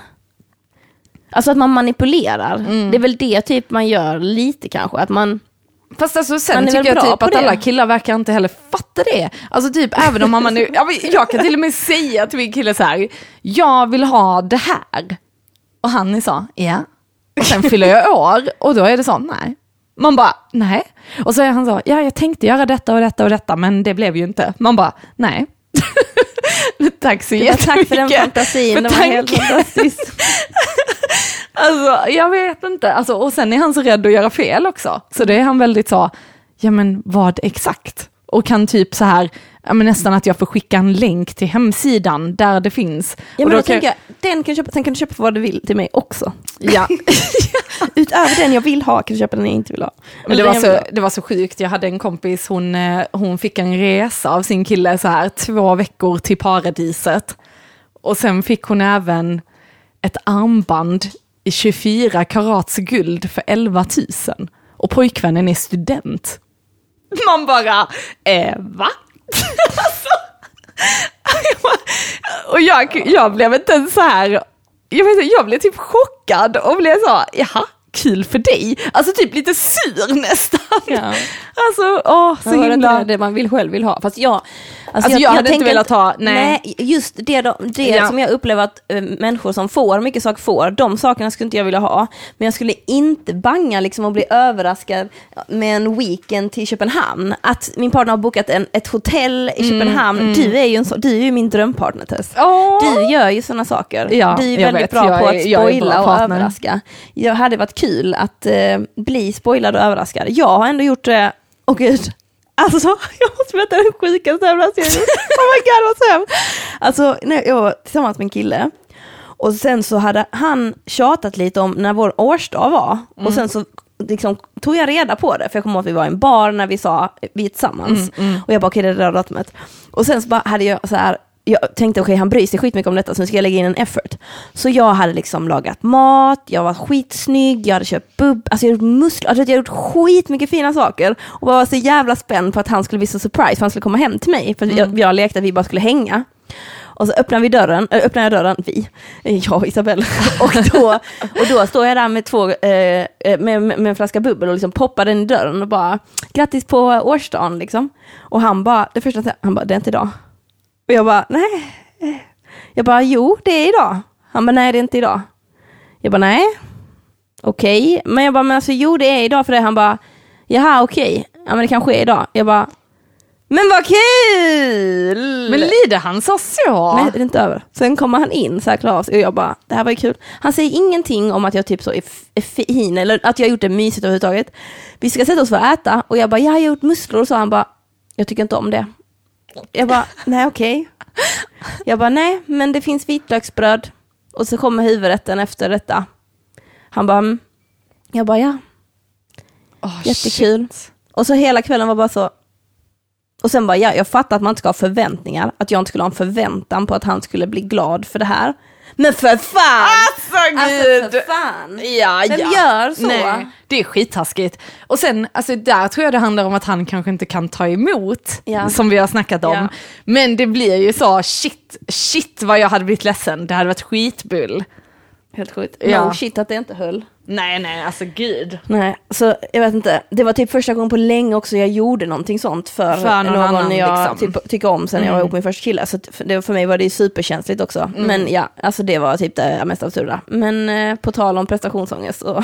Alltså att man manipulerar. Mm. Det är väl det typ man gör lite kanske, att man Fast alltså sen tycker jag typ att det. alla killar verkar inte heller fatta det. Alltså typ även om man nu, ja, jag kan till och med säga till min kille så här, jag vill ha det här. Och han så, ja. Och sen fyller jag år och då är det så, nej. Man bara, nej. Och så är han så, ja jag tänkte göra detta och detta och detta men det blev ju inte. Man bara, nej. tack så jättemycket. tack för den fantasin, för det var helt fantastiskt. Alltså, jag vet inte. Alltså, och sen är han så rädd att göra fel också. Så det är han väldigt så, ja men vad exakt? Och kan typ så här, ja, men nästan att jag får skicka en länk till hemsidan där det finns. Ja, och men då då tänker jag, den kan köpa, sen kan du köpa vad du vill till mig också. ja. Utöver den jag vill ha kan du köpa den jag inte vill ha. Men det var, jag så, det var så sjukt, jag hade en kompis, hon, eh, hon fick en resa av sin kille så här två veckor till paradiset. Och sen fick hon även ett armband i 24 karats guld för 11 000. Och pojkvännen är student. Man bara, eh, va? Alltså, och jag, jag blev inte ens så här, jag, vet, inte, jag blev typ chockad och blev så, jaha, kul för dig. Alltså typ lite sur nästan. Ja. Alltså, åh, så Jag himla... inte det man vill själv vill ha. Fast jag, Alltså, jag hade inte velat ha- nej. just det, då, det Ja. som jag upplever att eh, människor som får mycket saker får, de sakerna skulle inte jag vilja ha. Men jag skulle inte banga liksom och bli överraskad med en weekend till Köpenhamn. Att min partner har bokat en, ett hotell i Mm, Köpenhamn. Du, är ju en du är ju min drömpartner Tess. Åh. Du gör ju sådana saker. Ja, du är jag väldigt vet. bra Jag på är- att jag spoila och överraska. Jag hade varit kul att eh, bli spoilad och överraskad. Jag har ändå gjort det, åh gud, alltså jag måste berätta den sjukaste överraskningen. Oh my god vad så hemskt. Alltså när jag var tillsammans med en kille och sen så hade han tjatat lite om när vår årsdag var och sen så liksom, tog jag reda på det, för jag kommer ihåg att vi var i en bar när vi sa vi är tillsammans. Och jag bara okej det är det datumet. Och sen så bara hade jag så här jag tänkte okej han bryr sig skitmycket om detta så nu ska jag lägga in en effort. Så jag hade liksom lagat mat, jag var skitsnygg, jag hade köpt bubb, alltså jag hade gjort muskler, alltså jag hade gjort skitmycket fina saker. Och var så jävla spänd på att han skulle bli så surprise för han skulle komma hem till mig. För jag, jag lekte att vi bara skulle hänga. Och så öppnar vi dörren, äh, öppnar jag dörren, vi, eh, jag och Isabelle. Och då, och då står jag där med, två, eh, eh, med, med en flaska bubbel och liksom poppar den i dörren och bara grattis på årsdagen liksom. Och han bara, det första han bara, det är inte idag. Och jag bara, nej. Jag bara, jo det är idag. Han bara, nej det är inte idag. Jag bara, nej. Okej, men jag bara, men alltså jo det är idag för det. Han bara, jaha okej, ja men det kanske är idag. Jag bara, men vad kul! Men lider han så så? Nej, det är inte över. Sen kommer han in så här klar och jag bara, det här var ju kul. Han säger ingenting om att jag typ så är, är fin eller att jag har gjort det mysigt överhuvudtaget. Vi ska sätta oss för att äta och jag bara, jag har gjort musslor och så han bara, jag tycker inte om det. Jag bara, nej okej. Jag bara, nej men det finns vitlöksbröd och så kommer huvudrätten efter detta. Han bara, mm. Jag bara ja, Oh, Jättekul. shit. Och så hela kvällen var bara så. Och sen bara, ja, jag fattar att man inte ska ha förväntningar. Att jag inte skulle ha en förväntan på att han skulle bli glad för det här. Men för fan! Alltså Alltså för fan! Ja, Vem ja. gör så? Nej, det är skittaskigt. Och sen, alltså där tror jag det handlar om att han kanske inte kan ta emot, Ja. som vi har snackat om. Ja. Men det blir ju så, shit, shit vad jag hade blivit ledsen, det hade varit skitbull. Helt sjukt. Ja. No shit att det inte höll. Nej, nej, alltså gud. Nej, så jag vet inte. Det var typ första gången på länge också jag gjorde någonting sånt för, För någon någon, annan, jag liksom. typ, tycker om sen jag var Mm. ihop med min första kille. Så det, för mig var det ju superkänsligt också. Men ja, alltså det var typ det mest absurda. Men eh, på tal om prestationsångest så...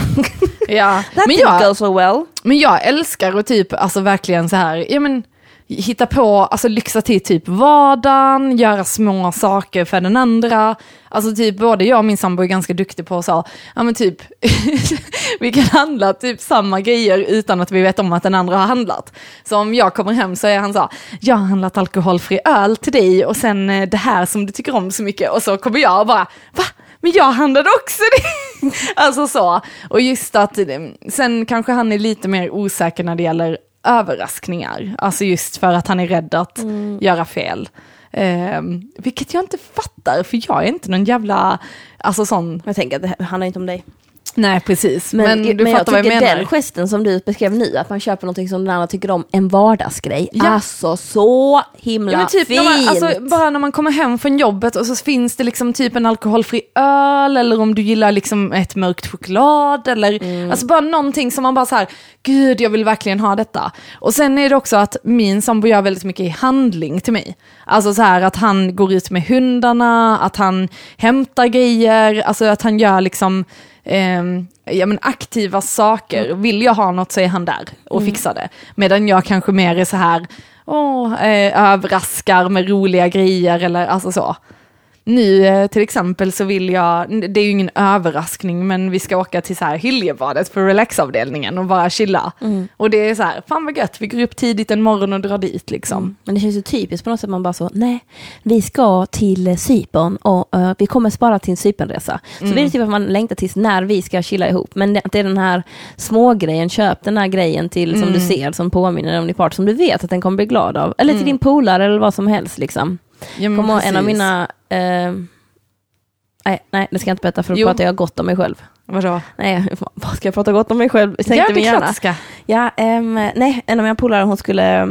Ja. That Men didn't jag, go so well. Men jag älskar att typ, alltså verkligen så här, ja men hitta på, alltså lyxa till typ vardagen, göra små saker för den andra. Alltså typ både jag och min sambo är ganska duktig på så, ja men typ, vi kan handla typ samma grejer utan att vi vet om att den andra har handlat. Så om jag kommer hem så är han så, jag har handlat alkoholfri öl till dig och sen eh, det här som du tycker om så mycket och så kommer jag och bara, va? Men jag handlade också det! alltså så. Och just att, eh, sen kanske han är lite mer osäker när det gäller överraskningar. Alltså just för att han är rädd att göra fel. Ehm, vilket jag inte fattar, för jag är inte någon jävla, alltså sån, Jag tänker att det handlar inte om dig. Nej precis, men, Men, du men jag fattar vad jag tycker menar. den gesten som du beskrev nu, att man köper någonting som den andra tycker om, en vardagsgrej. Ja. Alltså så himla Ja, men typ fint. när man, alltså, bara när man kommer hem från jobbet och så finns det liksom typ en alkoholfri öl eller om du gillar liksom ett mörkt choklad eller Mm. alltså bara någonting som man bara så här, gud jag vill verkligen ha detta. Och sen är det också att min sambo gör väldigt mycket i handling till mig. Alltså så här att han går ut med hundarna, att han hämtar grejer, alltså att han gör liksom ehm, ja, men aktiva saker. Mm. Vill jag ha något så är han där och fixar det. Medan jag kanske mer är så här, åh, eh, överraskar med roliga grejer eller alltså så. Nu eh, till exempel så vill jag, det är ju ingen överraskning, men vi ska åka till så här Hiljebadet på relaxavdelningen och bara chilla. Mm. Och det är så här, fan vad gött, vi går upp tidigt en morgon och drar dit liksom. Men det känns ju typiskt på något sätt, man bara så, nej, vi ska till eh, Cypern och eh, vi kommer spara till en Cypernresa. Så Mm. det är typ att man längtar tills när vi ska chilla ihop. Men det, det är den här smågrejen, köp den här grejen till som Mm. du ser, som påminner om din part, som du vet att den kommer bli glad av. Eller till Mm. din polare eller vad som helst liksom. Ja, Kommer en av mina, eh, nej, nej, det ska jag inte berätta för då Jo. pratar jag gott om mig själv. Vadå? Nej, vad ska jag prata gott om mig själv? Tänkte ja, det är klart ska. Ja, ehm, nej, en av mina polare hon skulle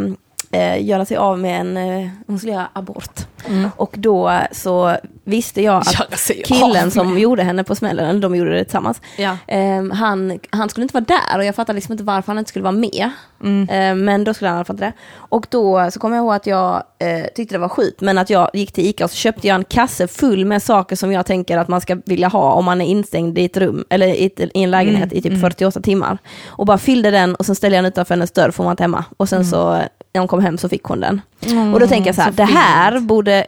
eh, göra sig av med en, eh, hon skulle göra abort. Mm. Och då så visste jag att av killen som gjorde henne på smällen, de gjorde det tillsammans, Ja. ehm, han, han skulle inte vara där och jag fattar liksom inte varför han inte skulle vara med. Mm. Ehm, men då skulle han i alla fall det. Och då så kommer jag ihåg att jag eh, tyckte det var skit, men att jag gick till Ica och så köpte jag en kasse full med saker som jag tänker att man ska vilja ha om man är instängd i ett rum, eller i, ett, i en lägenhet Mm, i typ mm. 48 timmar. Och bara fyllde den och sen ställde jag den utanför hennes dörr, får man inte hemma. Och sen så, eh, när hon kom hem så fick hon den. och då tänker jag så här, Mm. så det här borde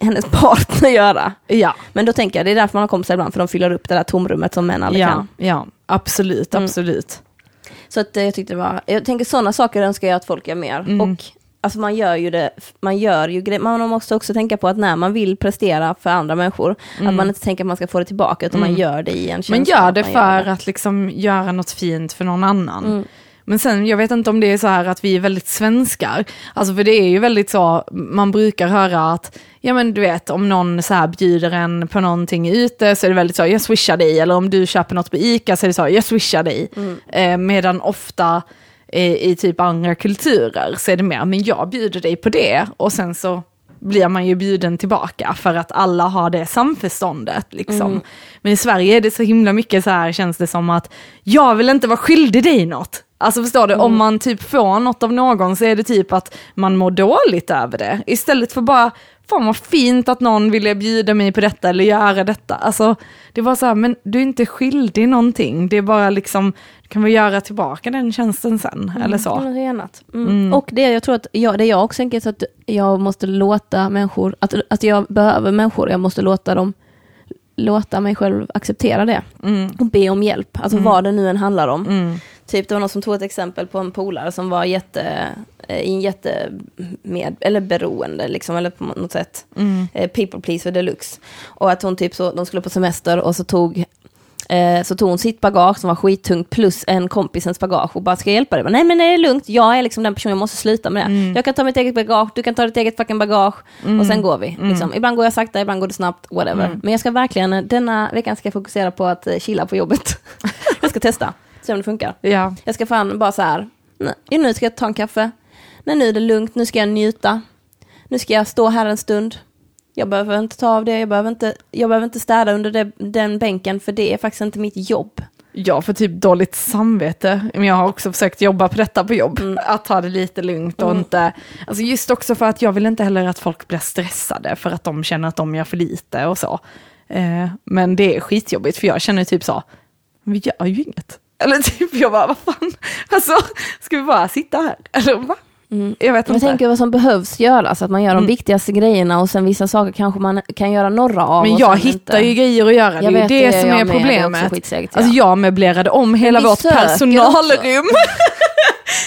hennes partner göra. Ja, Men då tänker jag, det är därför man har kompisar ibland, för de fyller upp det där tomrummet som män aldrig ja, kan. ja, absolut, Mm. absolut. Så att eh, jag tyckte det var, jag tänker sådana saker önskar jag att folk gör mer. Mm. Och alltså man gör ju det, man gör ju gre- man måste också tänka på att när man vill prestera för andra människor, att man inte tänker att man ska få det tillbaka, utan man Mm. gör det i en känsla. Man gör det för det. att liksom göra något fint för någon annan. Men sen, jag vet inte om det är så här att vi är väldigt svenskar. Alltså för det är ju väldigt så, man brukar höra att, ja men du vet, om någon så här bjuder en på någonting ute så är det väldigt så, jag swishar dig. Eller om du köper något på ICA så är det så, jag swishar dig. Mm. Eh, medan ofta eh, i typ andra kulturer så är det mer, men jag bjuder dig på det. Och sen så blir man ju bjuden tillbaka för att alla har det samförståndet. Liksom. Mm. Men i Sverige är det så himla mycket så här, känns det som att jag vill inte vara skyldig dig något. Alltså förstår du, om man typ får något av någon så är det typ att man mår dåligt över det. Istället för bara, fan vad fint att någon ville bjuda mig på detta eller göra detta. Alltså det var så här, men du är inte skyldig någonting. Det är bara liksom, kan väl göra tillbaka den tjänsten sen, eller så. Mm, är. Mm. Mm. Och det jag tror att jag, det jag också tänker så att jag måste låta människor, att, att jag behöver människor, jag måste låta dem låta mig själv acceptera det Mm. och be om hjälp, alltså vad det nu än handlar om. Mm. Typ det var någon som tog ett exempel på en polare som var jätte, eh, i en jätte med, eller beroende liksom, eller på något sätt. Mm. Eh, people pleaser deluxe. Och att hon typ så, de skulle på semester och så tog Eh, så tog hon sitt bagage som var skittungt plus en kompisens bagage och bara ska jag hjälpa dig? Nej men det är lugnt, jag är liksom den personen, jag måste sluta med det. Mm. Jag kan ta mitt eget bagage, du kan ta ditt eget fucking bagage och sen går vi. Mm. Liksom. Ibland går jag sakta, ibland går det snabbt, whatever. Men jag ska verkligen, denna veckan ska jag fokusera på att chilla på jobbet. jag ska testa, se om det funkar. Ja. Jag ska fan bara så här, nej, nu ska jag ta en kaffe. Nej, nu är det lugnt, nu ska jag njuta. Nu ska jag stå här en stund. Jag behöver inte ta av det, jag behöver inte, jag behöver inte städa under det, den bänken, för det är faktiskt inte mitt jobb. Jag får typ dåligt samvete, men jag har också försökt jobba på detta på jobb. Att ta det lite lugnt och inte, alltså just också för att jag vill inte heller att folk blir stressade för att de känner att de gör för lite och så. Eh, men det är skitjobbigt för jag känner typ så, vi gör ju inget. Eller typ jag bara, vad fan, alltså ska vi bara sitta här? Eller va? Jag vet Jag inte. tänker vad som behövs göras, att man gör de Mm. viktigaste grejerna och sen vissa saker kanske man kan göra några av. Men jag hittar inte. ju grejer att göra, det är Jag ju det, det, som jag är med, det är problemet. Alltså jag möblerade om hela vårt personalrum.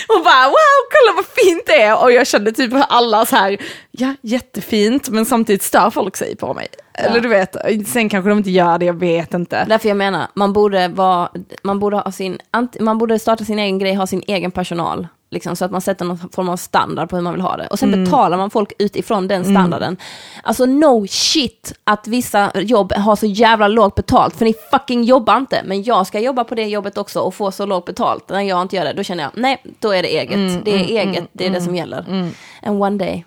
och bara wow, kolla vad fint det är. Och jag kände typ alla så här, ja jättefint, men samtidigt stör folk sig på mig. Eller du vet, sen kanske de inte gör det, jag vet inte. Därför jag menar, man borde, vara, man, borde ha sin, man borde starta sin egen grej, ha sin egen personal. Liksom, så att man sätter någon form av standard på hur man vill ha det. Och sen betalar man folk utifrån den standarden. Alltså no shit att vissa jobb har så jävla lågt betalt, för ni fucking jobbar inte. Men jag ska jobba på det jobbet också och få så lågt betalt. När jag inte gör det, då känner jag, nej, då är det eget. det är eget, det är det som gäller. And one day.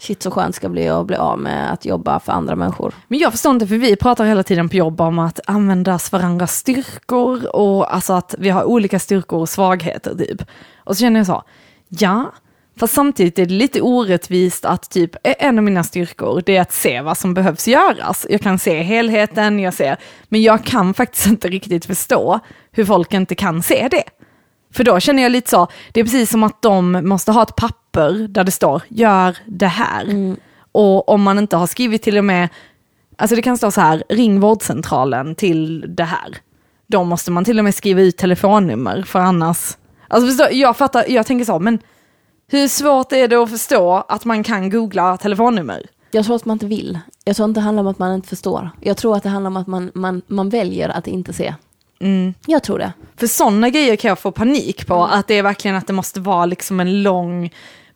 Shit så skönt ska bli att bli av med att jobba för andra människor. Men jag förstår inte, för vi pratar hela tiden på jobb om att användas varandras styrkor och alltså att vi har olika styrkor och svagheter typ. Och så känner jag så, ja, fast samtidigt är det lite orättvist att typ eh, en av mina styrkor det är att se vad som behövs göras. Jag kan se helheten, jag ser, men jag kan faktiskt inte riktigt förstå hur folk inte kan se det. För då känner jag lite så, det är precis som att de måste ha ett papper där det står gör det här. Och om man inte har skrivit till och med, alltså det kan stå så här, ring vårdcentralen till det här. Då måste man till och med skriva ut telefonnummer för annars, alltså förstå, jag fattar, jag tänker så, men hur svårt är det att förstå att man kan googla telefonnummer? Jag tror att man inte vill. Jag tror inte det handlar om att man inte förstår. Jag tror att det handlar om att man, man, man väljer att inte se. Jag tror det. För sådana grejer kan jag få panik på, att det är verkligen att det måste vara liksom en lång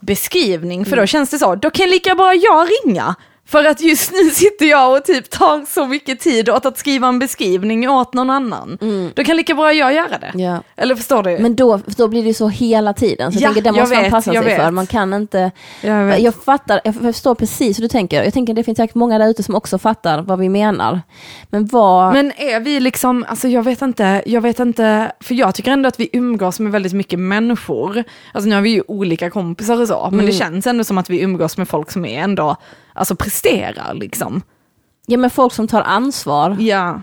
beskrivning, för då känns det så, då kan lika bra jag ringa. För att just nu sitter jag och typ tar så mycket tid åt att skriva en beskrivning åt någon annan. Då kan lika bra jag göra det. Ja. Eller förstår du? Men då, då blir det så hela tiden. Så Ja, jag tänker, det måste man vet, passa jag sig för. vet. Man kan inte... Jag vet. Jag fattar, jag förstår precis hur du tänker. Jag tänker det finns säkert många där ute som också fattar vad vi menar. Men vad... Men är vi liksom, alltså jag vet inte, jag vet inte, för jag tycker ändå att vi umgås med väldigt mycket människor. Alltså nu har vi ju olika kompisar och så, men det känns ändå som att vi umgås med folk som är ändå, alltså presterar liksom. Ja men folk som tar ansvar. Ja.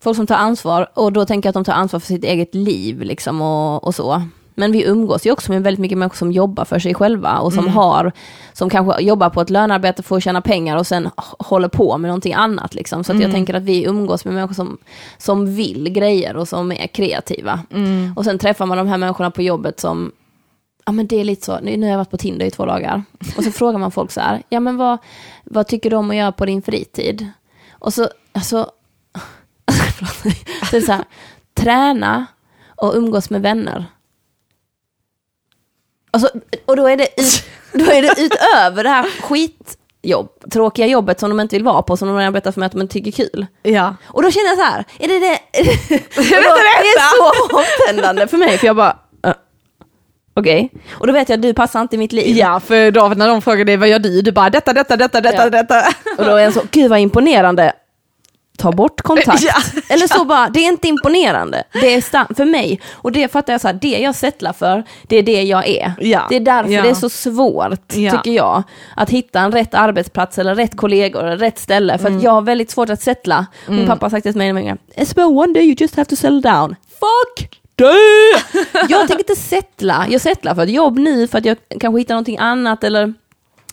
Folk som tar ansvar och då tänker jag att de tar ansvar för sitt eget liv liksom och, och så. Men vi umgås ju också med väldigt mycket människor som jobbar för sig själva och som har, som kanske jobbar på ett lönearbete för att tjäna pengar och sen håller på med någonting annat liksom. Så att jag tänker att vi umgås med människor som, som vill grejer och som är kreativa. Och sen träffar man de här människorna på jobbet som Ja men det är lite så, nu har jag varit på Tinder i två dagar. Och så frågar man folk så här, ja men vad, vad tycker du om att göra på din fritid? Och så, alltså, förlåt. så är det så här, träna och umgås med vänner. Alltså, och då är, det ut, då är det utöver det här skitjobb, tråkiga jobbet som de inte vill vara på, som de arbetar för mig att de inte tycker är kul. Ja. Och då känner jag så här, är det det? Är det, då- det är så avtändande för mig, för jag bara, okej. Och då vet jag att du passar inte i mitt liv. Ja, för då när de frågar dig vad gör du, du bara detta, detta, detta, detta, Ja. detta. Och då är jag så, gud vad imponerande. Ta bort kontakt. Ja. Eller så bara, det är inte imponerande. Det är för mig. Och det fattar jag så här, det jag settlar för, det är det jag är. Ja. Det är därför det är så svårt, tycker jag, att hitta en rätt arbetsplats eller rätt kollegor eller rätt ställe. För att jag har väldigt svårt att settla. Min pappa har sagt det till mig gånger, it's about one day you just have to settle down. Fuck! jag tänker inte settla. Jag settlar för ett jobb nu för att jag kanske hittar någonting annat eller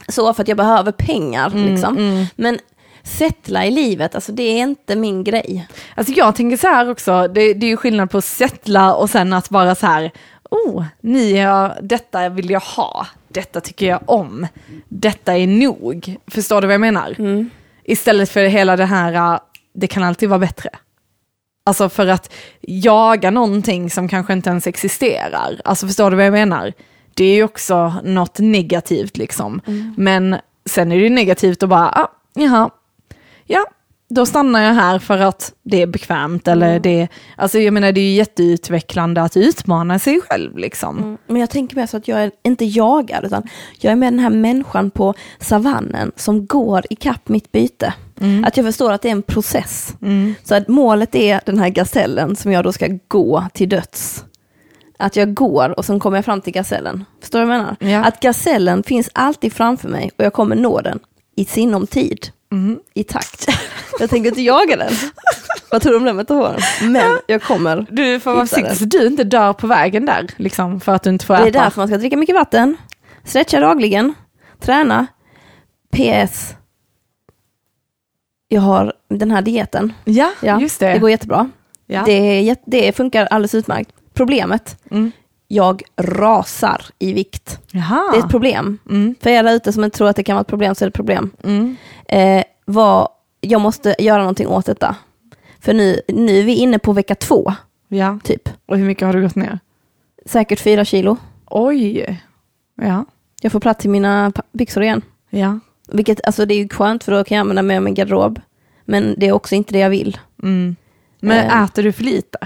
så för att jag behöver pengar. liksom. Men settla i livet, alltså det är inte min grej. Alltså jag tänker så här också, det, det är ju skillnad på att settla och sen att vara så här, oh, ni är, detta vill jag ha, detta tycker jag om, detta är nog. Förstår du vad jag menar? Istället för hela det här, det kan alltid vara bättre. Alltså för att jaga någonting som kanske inte ens existerar. Alltså förstår du vad jag menar? Det är ju också något negativt liksom. Men sen är det ju negativt att bara, ah, jaha, ja, då stannar jag här för att det är bekvämt eller det, alltså jag menar det är ju jätteutvecklande att utmana sig själv liksom. Men jag tänker mer så att jag är inte jagad, utan jag är med den här människan på savannen som går ikapp mitt byte. Att jag förstår att det är en process. Så att målet är den här gazellen som jag då ska gå till döds. Att jag går och sen kommer jag fram till gazellen. Förstår du vad jag menar? Ja. Att gazellen finns alltid framför mig och jag kommer nå den i sinom tid. I takt. Jag tänker inte jaga den. Vad tror du om den metaforen? Men jag kommer. Du får vara försiktig så du inte dör på vägen där, liksom, för att du inte får Det äta. är därför man ska dricka mycket vatten, stretcha dagligen, träna. PS. Jag har den här dieten. Ja, Ja, just det. Det går jättebra. ja. Det, det funkar alldeles utmärkt. Problemet, Mm. Jag rasar i vikt. Jaha. Det är ett problem. Mm. För där ute som inte tror att det kan vara ett problem så är det ett problem. Mm. Eh, vad, jag måste göra någonting åt detta. För nu, nu är vi inne på vecka två, Ja, typ. och hur mycket har du gått ner? Säkert fyra kilo. Oj. Ja. Jag får plats i mina byxor igen. Ja. Vilket, alltså det är ju skönt för då kan jag använda mig av min garderob. Men det är också inte det jag vill. Mm. Men Eh. äter du för lite?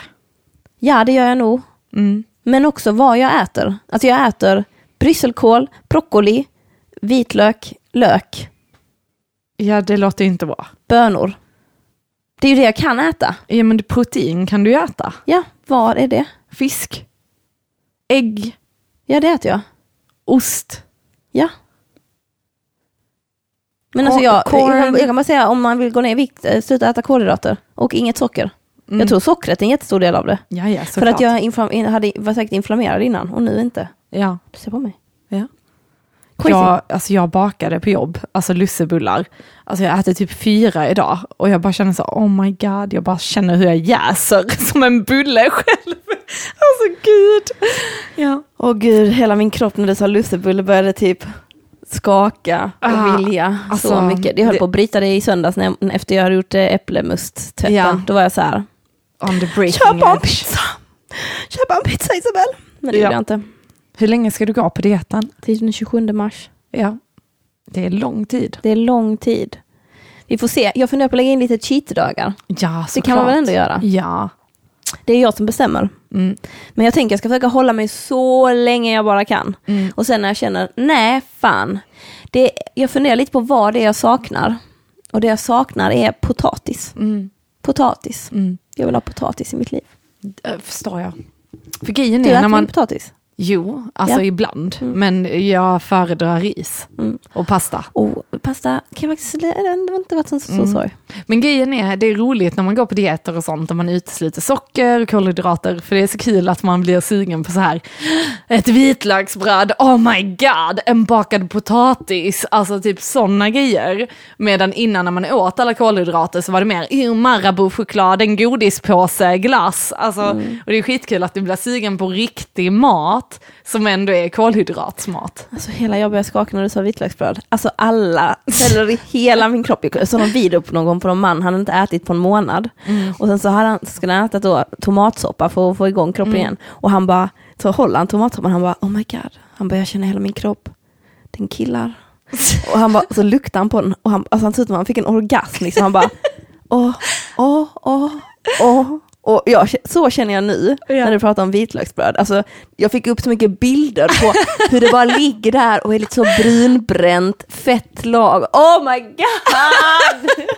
Ja, det gör jag nog. Mm. Men också vad jag äter. Alltså jag äter brysselkål, broccoli, vitlök, lök, Ja, det låter inte bra. bönor. Det är ju det jag kan äta. Ja, men protein kan du äta. Ja, vad är det? Fisk. Ägg. Ja, det äter jag. Ost. Ja. Men alltså jag, jag, kan, jag kan bara säga om man vill gå ner i vikt, eh, sluta äta kolhydrater och inget socker. Mm. Jag tror sockret är en jättestor del av det. Ja, ja, För att jag inflam- hade, var säkert inflammerad innan och nu inte. Ja. Du ser på mig. Ja. Crazy. Jag, alltså jag bakade på jobb, alltså lussebullar. Alltså jag äter typ fyra idag och jag bara känner så, oh my god, jag bara känner hur jag jäser som en bulle själv. Alltså gud. Ja. Åh gud, hela min kropp när du sa lussebulle började typ skaka och Ah, vilja alltså, så mycket. Jag höll det- på att bryta det i söndags när jag, efter jag hade gjort eh, äpplemust-tvätten. Ja. Då var jag så här, On the breaking köp en pizza! Köp en pizza Isabel! Men det Ja. gjorde jag inte. Hur länge ska du gå på dieten? Till den 27 mars. Ja. Det är lång tid. Det är lång tid. Vi får se. Jag funderar på att lägga in lite cheat-dagar. Ja, Det kan man väl ändå göra? Ja. Det är jag som bestämmer. Mm. Men jag tänker jag ska försöka hålla mig så länge jag bara kan. Mm. Och sen när jag känner, nej fan. Det, jag funderar lite på vad det är jag saknar. Och det jag saknar är potatis. Mm. Potatis. Mm. Jag vill ha potatis i mitt liv. Det förstår jag. För grejen Du är äter när man... potatis? Jo, alltså Ja. ibland. Men jag föredrar ris Mm. och pasta. Och pasta kan jag faktiskt, det har inte varit så, så Mm. sorg. Men grejen är, det är roligt när man går på dieter och sånt och man utesluter socker och kolhydrater. För det är så kul att man blir sugen på så här, ett vitlöksbröd, oh my god, en bakad potatis, alltså typ sådana grejer. Medan innan när man åt alla kolhydrater så var det mer, "Ew, Marabou-choklad, en godispåse, glass. Alltså, Och det är skitkul att du blir sugen på riktig mat som ändå är kolhydratsmat. Alltså hela jag började skaka när du sa vitlöksbröd. Alltså alla celler i hela min kropp. Jag såg någon video på någon på någon man, han hade inte ätit på en månad. Och sen så hade han, skulle han äta då tomatsoppa för att få igång kroppen igen. Och han bara, så håller han tomatsoppan, han bara oh my god. Han bara jag känner hela min kropp, den killar. Och han bara, så luktade han på den och han, alltså han såg ut som han fick en orgasm liksom. Han bara åh, åh, åh, åh. Och jag, så känner jag nu Ja. när du pratar om vitlöksbröd. Alltså, jag fick upp så mycket bilder på hur det bara ligger där och är lite så brunbränt, fett lag. Oh my god!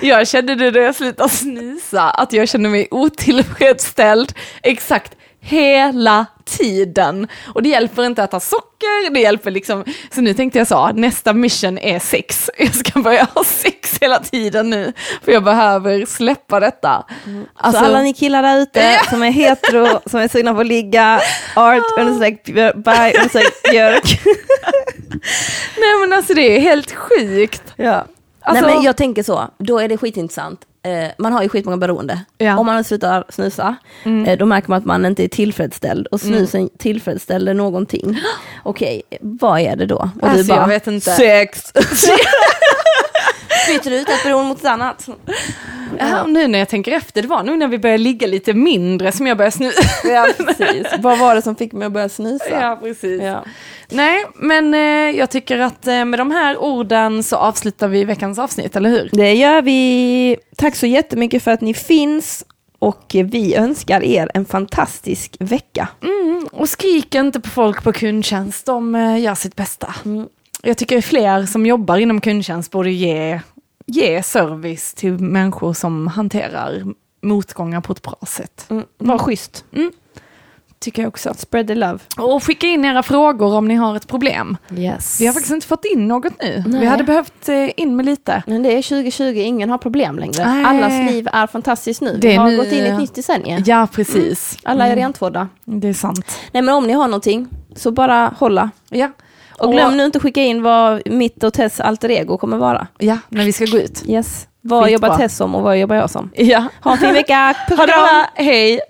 Jag kände det när jag slutade snysa, att jag kände mig otillfredsställd exakt hela tiden. Och det hjälper inte att ha socker, det hjälper liksom, så nu tänkte jag så, nästa mission är sex. Jag ska börja ha sex hela tiden nu, för jag behöver släppa detta. Alltså, så alla ni killar där ute som är hetero, som är sugna på att ligga, art, understreck, by, understreck, björk. nej men alltså det är helt sjukt. Ja. Alltså- Nej men jag tänker så, då är det skitintressant. Eh, man har ju skitmånga beroende. Ja. Om man slutar snusa, eh, då märker man att man inte är tillfredsställd och snusen tillfredsställer någonting. Okej, vad är det då? Och Alltså, jag vet inte. sex! Byter ut ett beroende mot ett annat? Ja, och nu när jag tänker efter, det var nog när vi började ligga lite mindre som jag började snusa. Ja, precis. Vad var det som fick mig att börja snusa? Ja, precis. Ja. Nej, men eh, jag tycker att eh, med de här orden så avslutar vi veckans avsnitt, eller hur? Det gör vi. Tack så jättemycket för att ni finns och vi önskar er en fantastisk vecka. Mm, och skrik inte på folk på kundtjänst, de eh, gör sitt bästa. Jag tycker fler som jobbar inom kundtjänst borde ge, ge service till människor som hanterar motgångar på ett bra sätt. Mm. Var schysst. Tycker jag också. Spread the love. Och skicka in era frågor om ni har ett problem. Yes. Vi har faktiskt inte fått in något nu. Nej. Vi hade behövt eh, in med lite. Men det är 2020, ingen har problem längre. Nej. Allas liv är fantastiskt nu. Det Vi har nu, gått in i ett nytt decennium. Ja, precis. Alla är rentvådda. Det är sant. Nej men om ni har någonting, så bara hålla. Ja. Och glöm nu inte att skicka in vad mitt och Tess alter ego kommer vara. Ja, när vi ska gå ut. Yes. Vad Skitbra. jobbar Tess som och vad jobbar jag som? Ja. Ha en fin vecka. Puss Ha och det kram. hej!